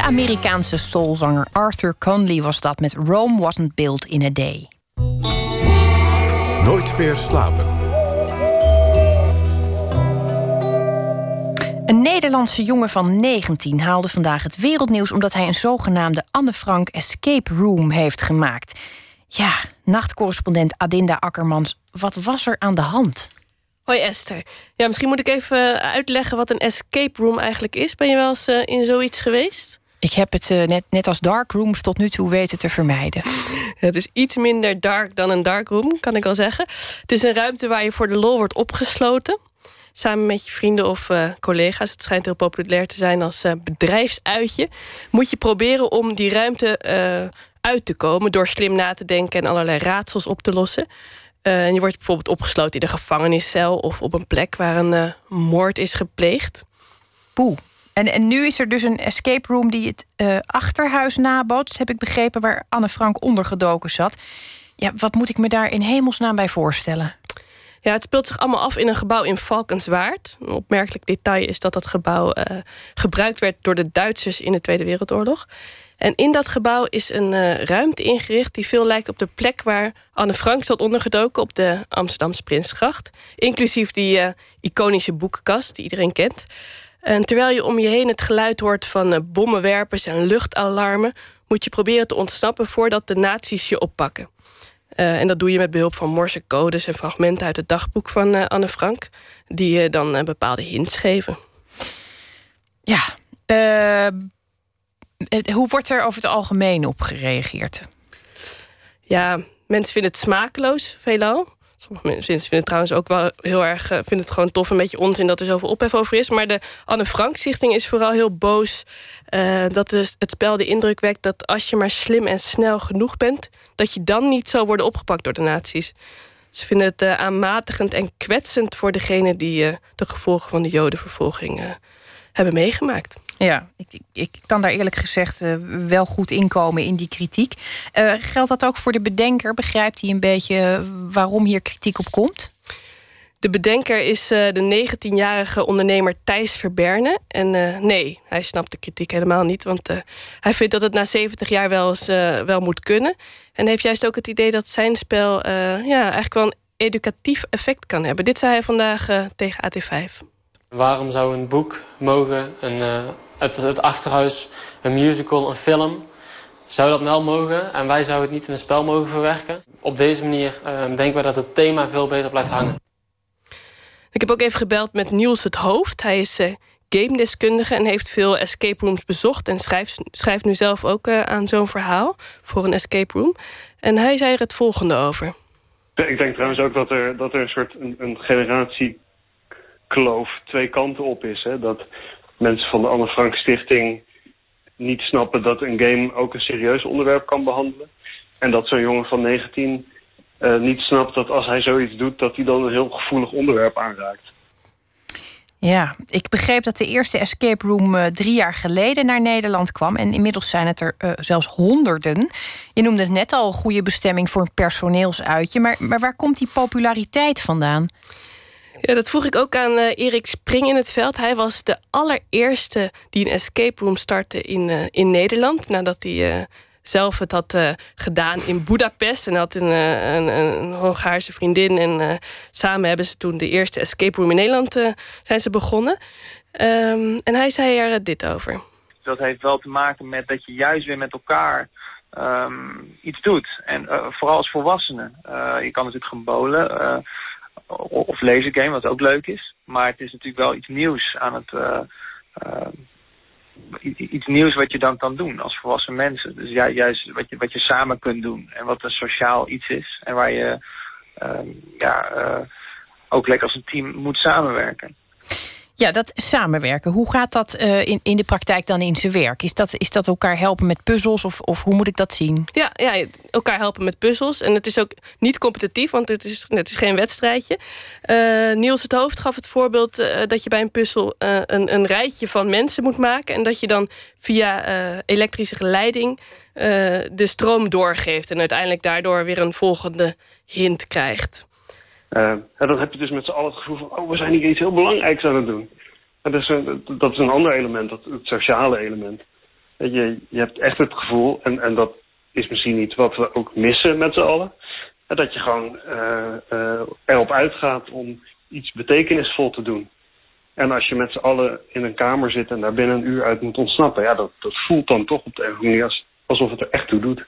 Amerikaanse soulzanger Arthur Conley was dat met Rome Wasn't Built in a Day. Nooit meer slapen. Een Nederlandse jongen van 19 haalde vandaag het wereldnieuws omdat hij een zogenaamde Anne Frank Escape Room heeft gemaakt. Ja, nachtcorrespondent Adinda Akkermans, wat was er aan de hand? Hoi Esther. Ja, misschien moet ik even uitleggen wat een escape room eigenlijk is. Ben je wel eens eh, in zoiets geweest? Ik heb het uh, net, net als darkrooms tot nu toe weten te vermijden. Het is iets minder dark dan een darkroom, kan ik al zeggen. Het is een ruimte waar je voor de lol wordt opgesloten. Samen met je vrienden of uh, collega's. Het schijnt heel populair te zijn als uh, bedrijfsuitje. Moet je proberen om die ruimte uit te komen... door slim na te denken en allerlei raadsels op te lossen. en je wordt bijvoorbeeld opgesloten in een gevangeniscel... of op een plek waar een moord is gepleegd. Poeh. En, en nu is er dus een escape room die het uh, achterhuis nabootst, heb ik begrepen, waar Anne Frank ondergedoken zat. Ja, wat moet ik me daar in hemelsnaam bij voorstellen? Ja, het speelt zich allemaal af in een gebouw in Valkenswaard. Een opmerkelijk detail is dat dat gebouw uh, gebruikt werd door de Duitsers in de Tweede Wereldoorlog. En in dat gebouw is een uh, ruimte ingericht die veel lijkt op de plek waar Anne Frank zat ondergedoken op de Amsterdamse Prinsgracht. Inclusief die iconische boekenkast die iedereen kent. En terwijl je om je heen het geluid hoort van bommenwerpers en luchtalarmen, moet je proberen te ontsnappen voordat de nazi's je oppakken. Uh, en dat doe je met behulp van morsecodes en fragmenten uit het dagboek van uh, Anne Frank, die je dan uh, bepaalde hints geven. Ja, hoe wordt er over het algemeen op gereageerd? Ja, mensen vinden het smakeloos, veelal. Sommige mensen vinden het trouwens ook wel heel erg... vinden het gewoon tof, een beetje onzin dat er zoveel ophef over is. Maar de Anne Frank-stichting is vooral heel boos... Uh, dat het spel de indruk wekt dat als je maar slim en snel genoeg bent... dat je dan niet zal worden opgepakt door de nazi's. Ze vinden het uh, aanmatigend en kwetsend voor degene die de gevolgen van de jodenvervolging hebben meegemaakt. Ja, ik, ik, kan daar eerlijk gezegd uh, wel goed inkomen in die kritiek. Uh, geldt dat ook voor de bedenker? Begrijpt hij een beetje waarom hier kritiek op komt? De bedenker is uh, de 19-jarige ondernemer Thijs Verberne. En nee, hij snapt de kritiek helemaal niet. Want hij vindt dat het na 70 jaar wel eens wel moet kunnen. En heeft juist ook het idee dat zijn spel ja, eigenlijk wel een educatief effect kan hebben. Dit zei hij vandaag tegen AT5. Waarom zou een boek mogen, een, uh, het, het, achterhuis, een musical, een film... zou dat wel mogen en wij zouden het niet in een spel mogen verwerken? Op deze manier uh, denken we dat het thema veel beter blijft hangen. Ik heb ook even gebeld met Niels het Hoofd. Hij is uh, game-deskundige en heeft veel escape rooms bezocht... en schrijft, schrijft nu zelf ook aan zo'n verhaal voor een escape room. En hij zei er het volgende over. Ik denk trouwens ook dat er, dat er een soort een, een generatie kloof twee kanten op is. Hè? Dat mensen van de Anne Frank Stichting niet snappen dat een game ook een serieus onderwerp kan behandelen. En dat zo'n jongen van 19 uh, niet snapt dat als hij zoiets doet... dat hij dan een heel gevoelig onderwerp aanraakt. Ja, ik begreep dat de eerste escape room uh, drie jaar geleden naar Nederland kwam. En inmiddels zijn het er uh, zelfs honderden. Je noemde het net al een goede bestemming voor een personeelsuitje. Maar, maar waar komt die populariteit vandaan? Ja, dat vroeg ik ook aan uh, Erik Spring in het veld. Hij was de allereerste die een escape room startte in, uh, in Nederland. Nadat hij uh, zelf het had gedaan in Budapest. En had een, een, een Hongaarse vriendin. En samen hebben ze toen de eerste escape room in Nederland zijn ze begonnen. Um, en hij zei er dit over. Dat heeft wel te maken met dat je juist weer met elkaar um, iets doet. En vooral als volwassenen. je kan natuurlijk gaan bowlen of lasergame, wat ook leuk is. Maar het is natuurlijk wel iets nieuws aan het... Uh, uh, iets nieuws wat je dan kan doen als volwassen mensen. Dus juist wat je, wat je samen kunt doen. En wat een sociaal iets is. En waar je uh, ja, ook lekker als een team moet samenwerken. Ja, dat samenwerken. Hoe gaat dat uh, in, in de praktijk dan in zijn werk? Is dat, is dat elkaar helpen met puzzels of, of hoe moet ik dat zien? Ja, ja, elkaar helpen met puzzels. En het is ook niet competitief, want het is, het is geen wedstrijdje. Uh, Niels het Hoofd gaf het voorbeeld uh, dat je bij een puzzel een, een rijtje van mensen moet maken. En dat je dan via elektrische geleiding de stroom doorgeeft. En uiteindelijk daardoor weer een volgende hint krijgt. Uh, en dan heb je dus met z'n allen het gevoel van... oh, we zijn hier iets heel belangrijks aan het doen. En dat, is een, dat is een ander element, dat, het sociale element. Je, je hebt echt het gevoel, en, en dat is misschien iets wat we ook missen met z'n allen... dat je gewoon uh, uh, erop uitgaat om iets betekenisvol te doen. En als je met z'n allen in een kamer zit en daar binnen een uur uit moet ontsnappen... ja, dat, dat voelt dan toch op de een manier alsof het er echt toe doet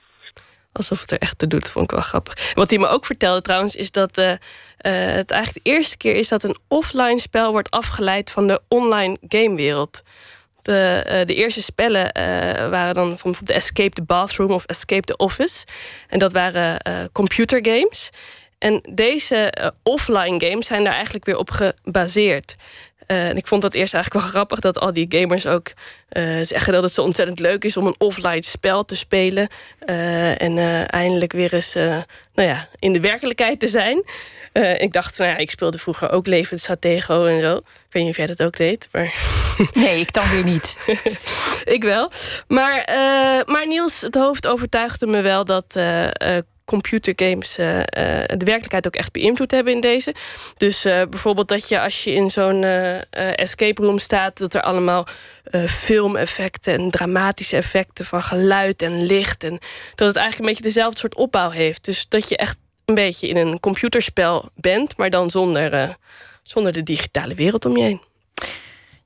alsof het er echt te doet. Vond ik wel grappig. Wat hij me ook vertelde trouwens, is dat het eigenlijk de eerste keer is dat een offline spel wordt afgeleid van de online gamewereld. De, uh, de eerste spellen waren dan bijvoorbeeld de Escape the Bathroom of Escape the Office. En dat waren computergames. En deze offline games zijn daar eigenlijk weer op gebaseerd. Uh, ik vond dat eerst eigenlijk wel grappig dat al die gamers ook uh, zeggen dat het zo ontzettend leuk is om een offline spel te spelen. Uh, en eindelijk weer eens nou ja, in de werkelijkheid te zijn. Ik dacht, nou ja, ik speelde vroeger ook Levend Stratego en zo. Ik weet niet of jij dat ook deed. Maar... Nee, ik dan weer niet. ik wel. Maar, maar Niels, het hoofd overtuigde me wel dat computergames uh, de werkelijkheid ook echt beïnvloed hebben in deze. Dus bijvoorbeeld dat je als je in zo'n escape room staat... dat er allemaal filmeffecten en dramatische effecten... van geluid en licht. En dat het eigenlijk een beetje dezelfde soort opbouw heeft. Dus dat je echt een beetje in een computerspel bent... maar dan zonder, zonder de digitale wereld om je heen.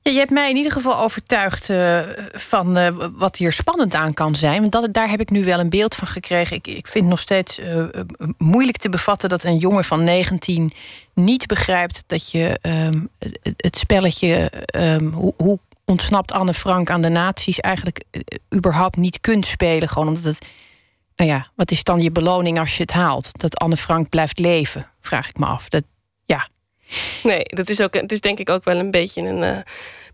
Ja, je hebt mij in ieder geval overtuigd uh, van uh, wat hier spannend aan kan zijn. Want dat, daar heb ik nu wel een beeld van gekregen. Ik, ik vind nog steeds moeilijk te bevatten dat een jongen van 19 niet begrijpt dat je um, het spelletje um, hoe, hoe, ontsnapt Anne Frank aan de nazi's eigenlijk überhaupt niet kunt spelen. Gewoon omdat het. Nou ja, wat is dan je beloning als je het haalt? Dat Anne Frank blijft leven, vraag ik me af. Dat, ja, Nee, dat is ook, het is denk ik ook wel een beetje een uh,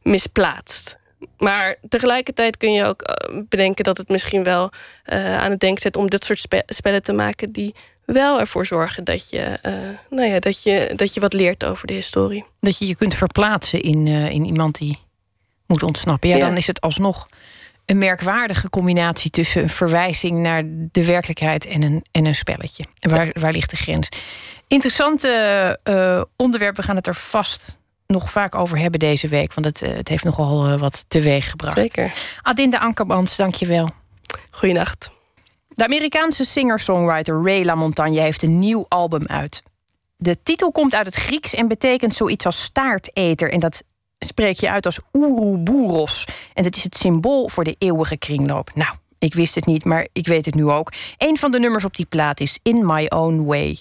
misplaatst. Maar tegelijkertijd kun je ook eh, bedenken dat het misschien wel uh, aan het denken zet om dit soort spe spellen te maken die wel ervoor zorgen dat je, uh, nou ja, dat, je, dat je wat leert over de historie. Dat je je kunt verplaatsen in, in iemand die moet ontsnappen. Ja, ja, dan is het alsnog een merkwaardige combinatie tussen een verwijzing naar de werkelijkheid en een, en een spelletje. En waar, waar ligt de grens? Interessante uh, onderwerp. We gaan het er vast nog vaak over hebben deze week. Want het, uh, het heeft nogal uh, wat teweeg gebracht. Zeker. Adinda Ankerbans, dank je wel. Goeienacht. De Amerikaanse singer-songwriter Ray LaMontagne heeft een nieuw album uit. De titel komt uit het Grieks en betekent zoiets als staarteter. En dat spreek je uit als Ouroboros. En dat is het symbool voor de eeuwige kringloop. Nou, ik wist het niet, maar ik weet het nu ook. Een van de nummers op die plaat is In My Own Way.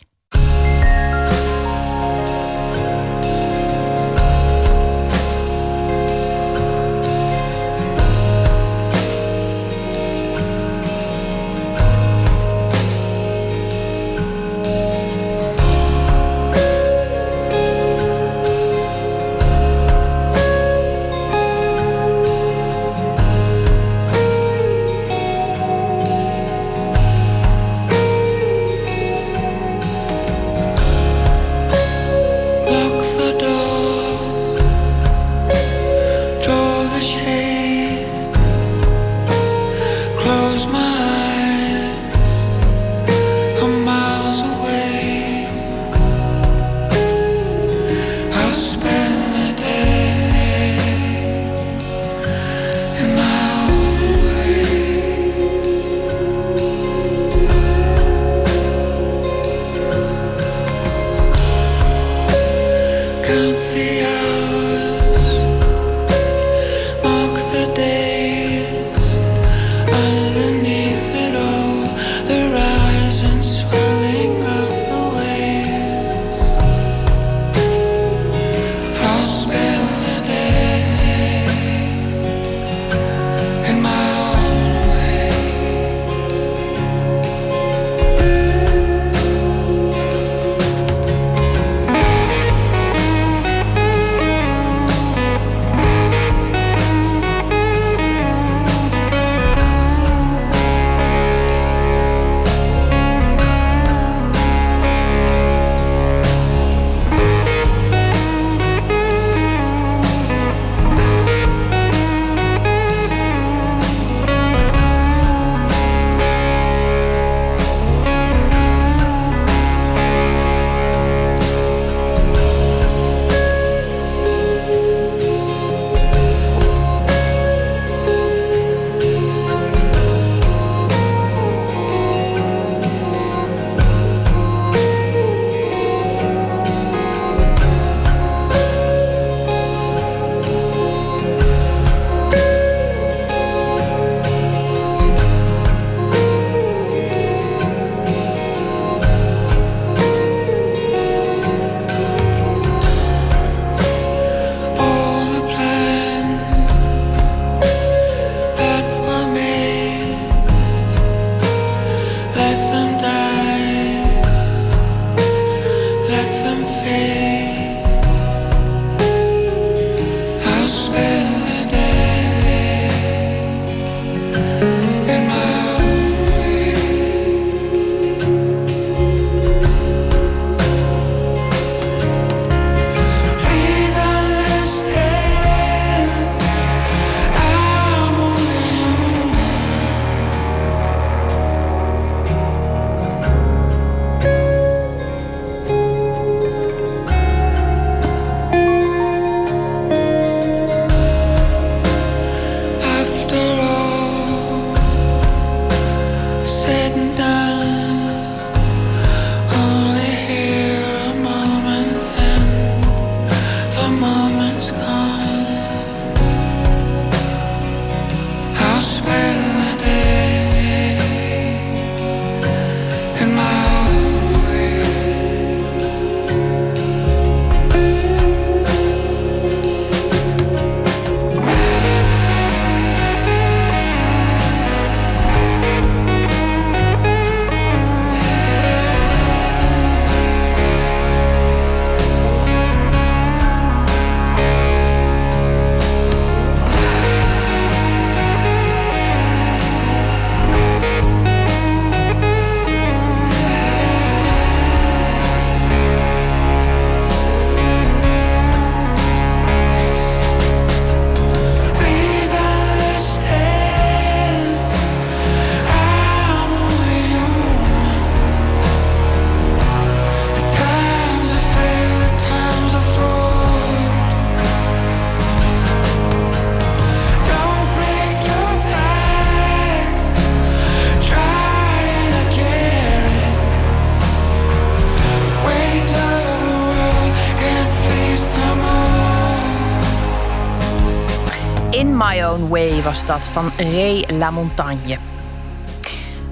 Was dat van Ray Lamontagne.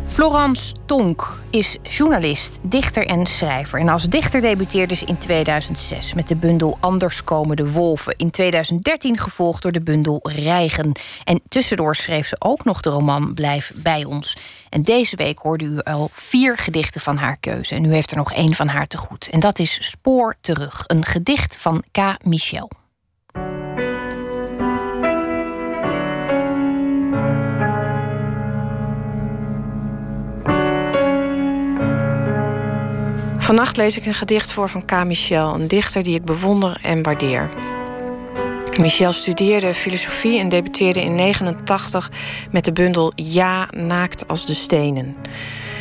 Florence Tonk is journalist, dichter en schrijver. En als dichter debuteerde ze in 2006 met de bundel Anders komen de wolven. In 2013 gevolgd door de bundel Rijgen. En tussendoor schreef ze ook nog de roman Blijf bij ons. En deze week hoorde u al vier gedichten van haar keuze. En u heeft er nog één van haar te goed. En dat is Spoor terug, een gedicht van K. Michel. Vannacht lees ik een gedicht voor van K. Michel, een dichter die ik bewonder en waardeer. Michel studeerde filosofie en debuteerde in 1989 met de bundel Ja, naakt als de stenen.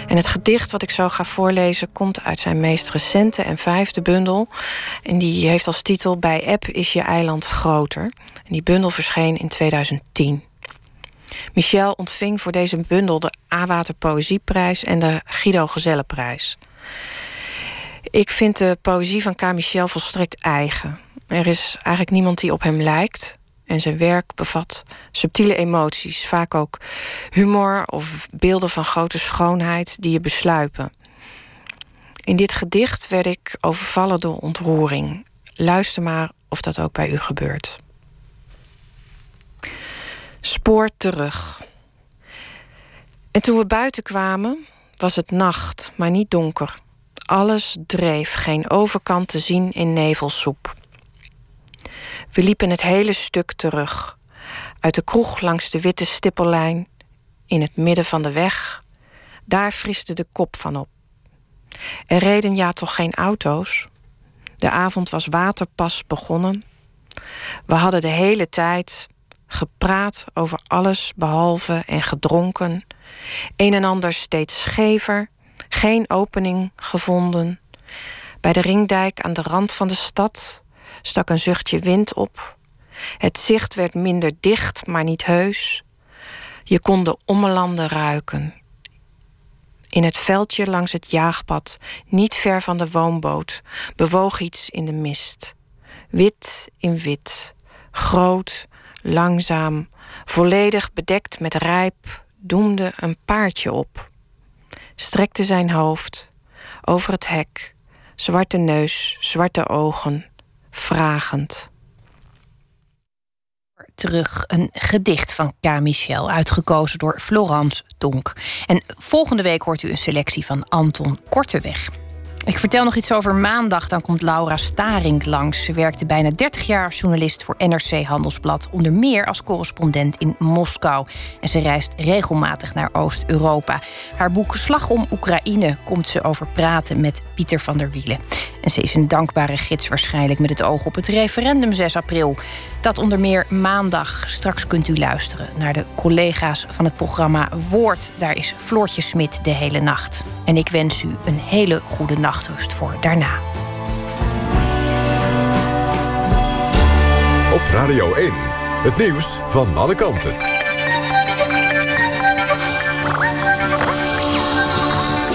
En het gedicht wat ik zo ga voorlezen komt uit zijn meest recente en vijfde bundel. En die heeft als titel Bij App is je eiland groter. En die bundel verscheen in 2010. Michel ontving voor deze bundel de A-Water Poëzieprijs en de Guido Gezellenprijs. Ik vind de poëzie van K. Volstrekt eigen. Er is eigenlijk niemand die op hem lijkt. En zijn werk bevat subtiele emoties, vaak ook humor of beelden van grote schoonheid die je besluipen. In dit gedicht werd ik overvallen door ontroering. Luister maar of dat ook bij u gebeurt. Spoor terug. En toen we buiten kwamen, was het nacht, maar niet donker. Alles dreef, geen overkant te zien in nevelsoep. We liepen het hele stuk terug. Uit de kroeg langs de witte stippellijn, in het midden van de weg. Daar friste de kop van op. Er reden ja toch geen auto's. De avond was waterpas begonnen. We hadden de hele tijd gepraat over alles behalve en gedronken. Een en ander steeds schever, geen opening gevonden. Bij de ringdijk aan de rand van de stad stak een zuchtje wind op. Het zicht werd minder dicht, maar niet heus. Je kon de ommelanden ruiken. In het veldje langs het jaagpad, niet ver van de woonboot, bewoog iets in de mist. Wit in wit, groot, langzaam, volledig bedekt met rijp, doemde een paardje op strekte zijn hoofd over het hek, zwarte neus, zwarte ogen, vragend. Terug een gedicht van K. Michel, uitgekozen door Florence Donk. En volgende week hoort u een selectie van Anton Korteweg. Ik vertel nog iets over maandag. Dan komt Laura Staring langs. Ze werkte bijna 30 jaar als journalist voor NRC Handelsblad. Onder meer als correspondent in Moskou. En ze reist regelmatig naar Oost-Europa. Haar boek Slag om Oekraïne komt ze over praten met Pieter van der Wielen. En ze is een dankbare gids waarschijnlijk met het oog op het referendum 6 april. Dat onder meer maandag. Straks kunt u luisteren naar de collega's van het programma Woord. Daar is Floortje Smit de hele nacht. En ik wens u een hele goede nacht voor daarna. Op Radio 1, het nieuws van alle kanten.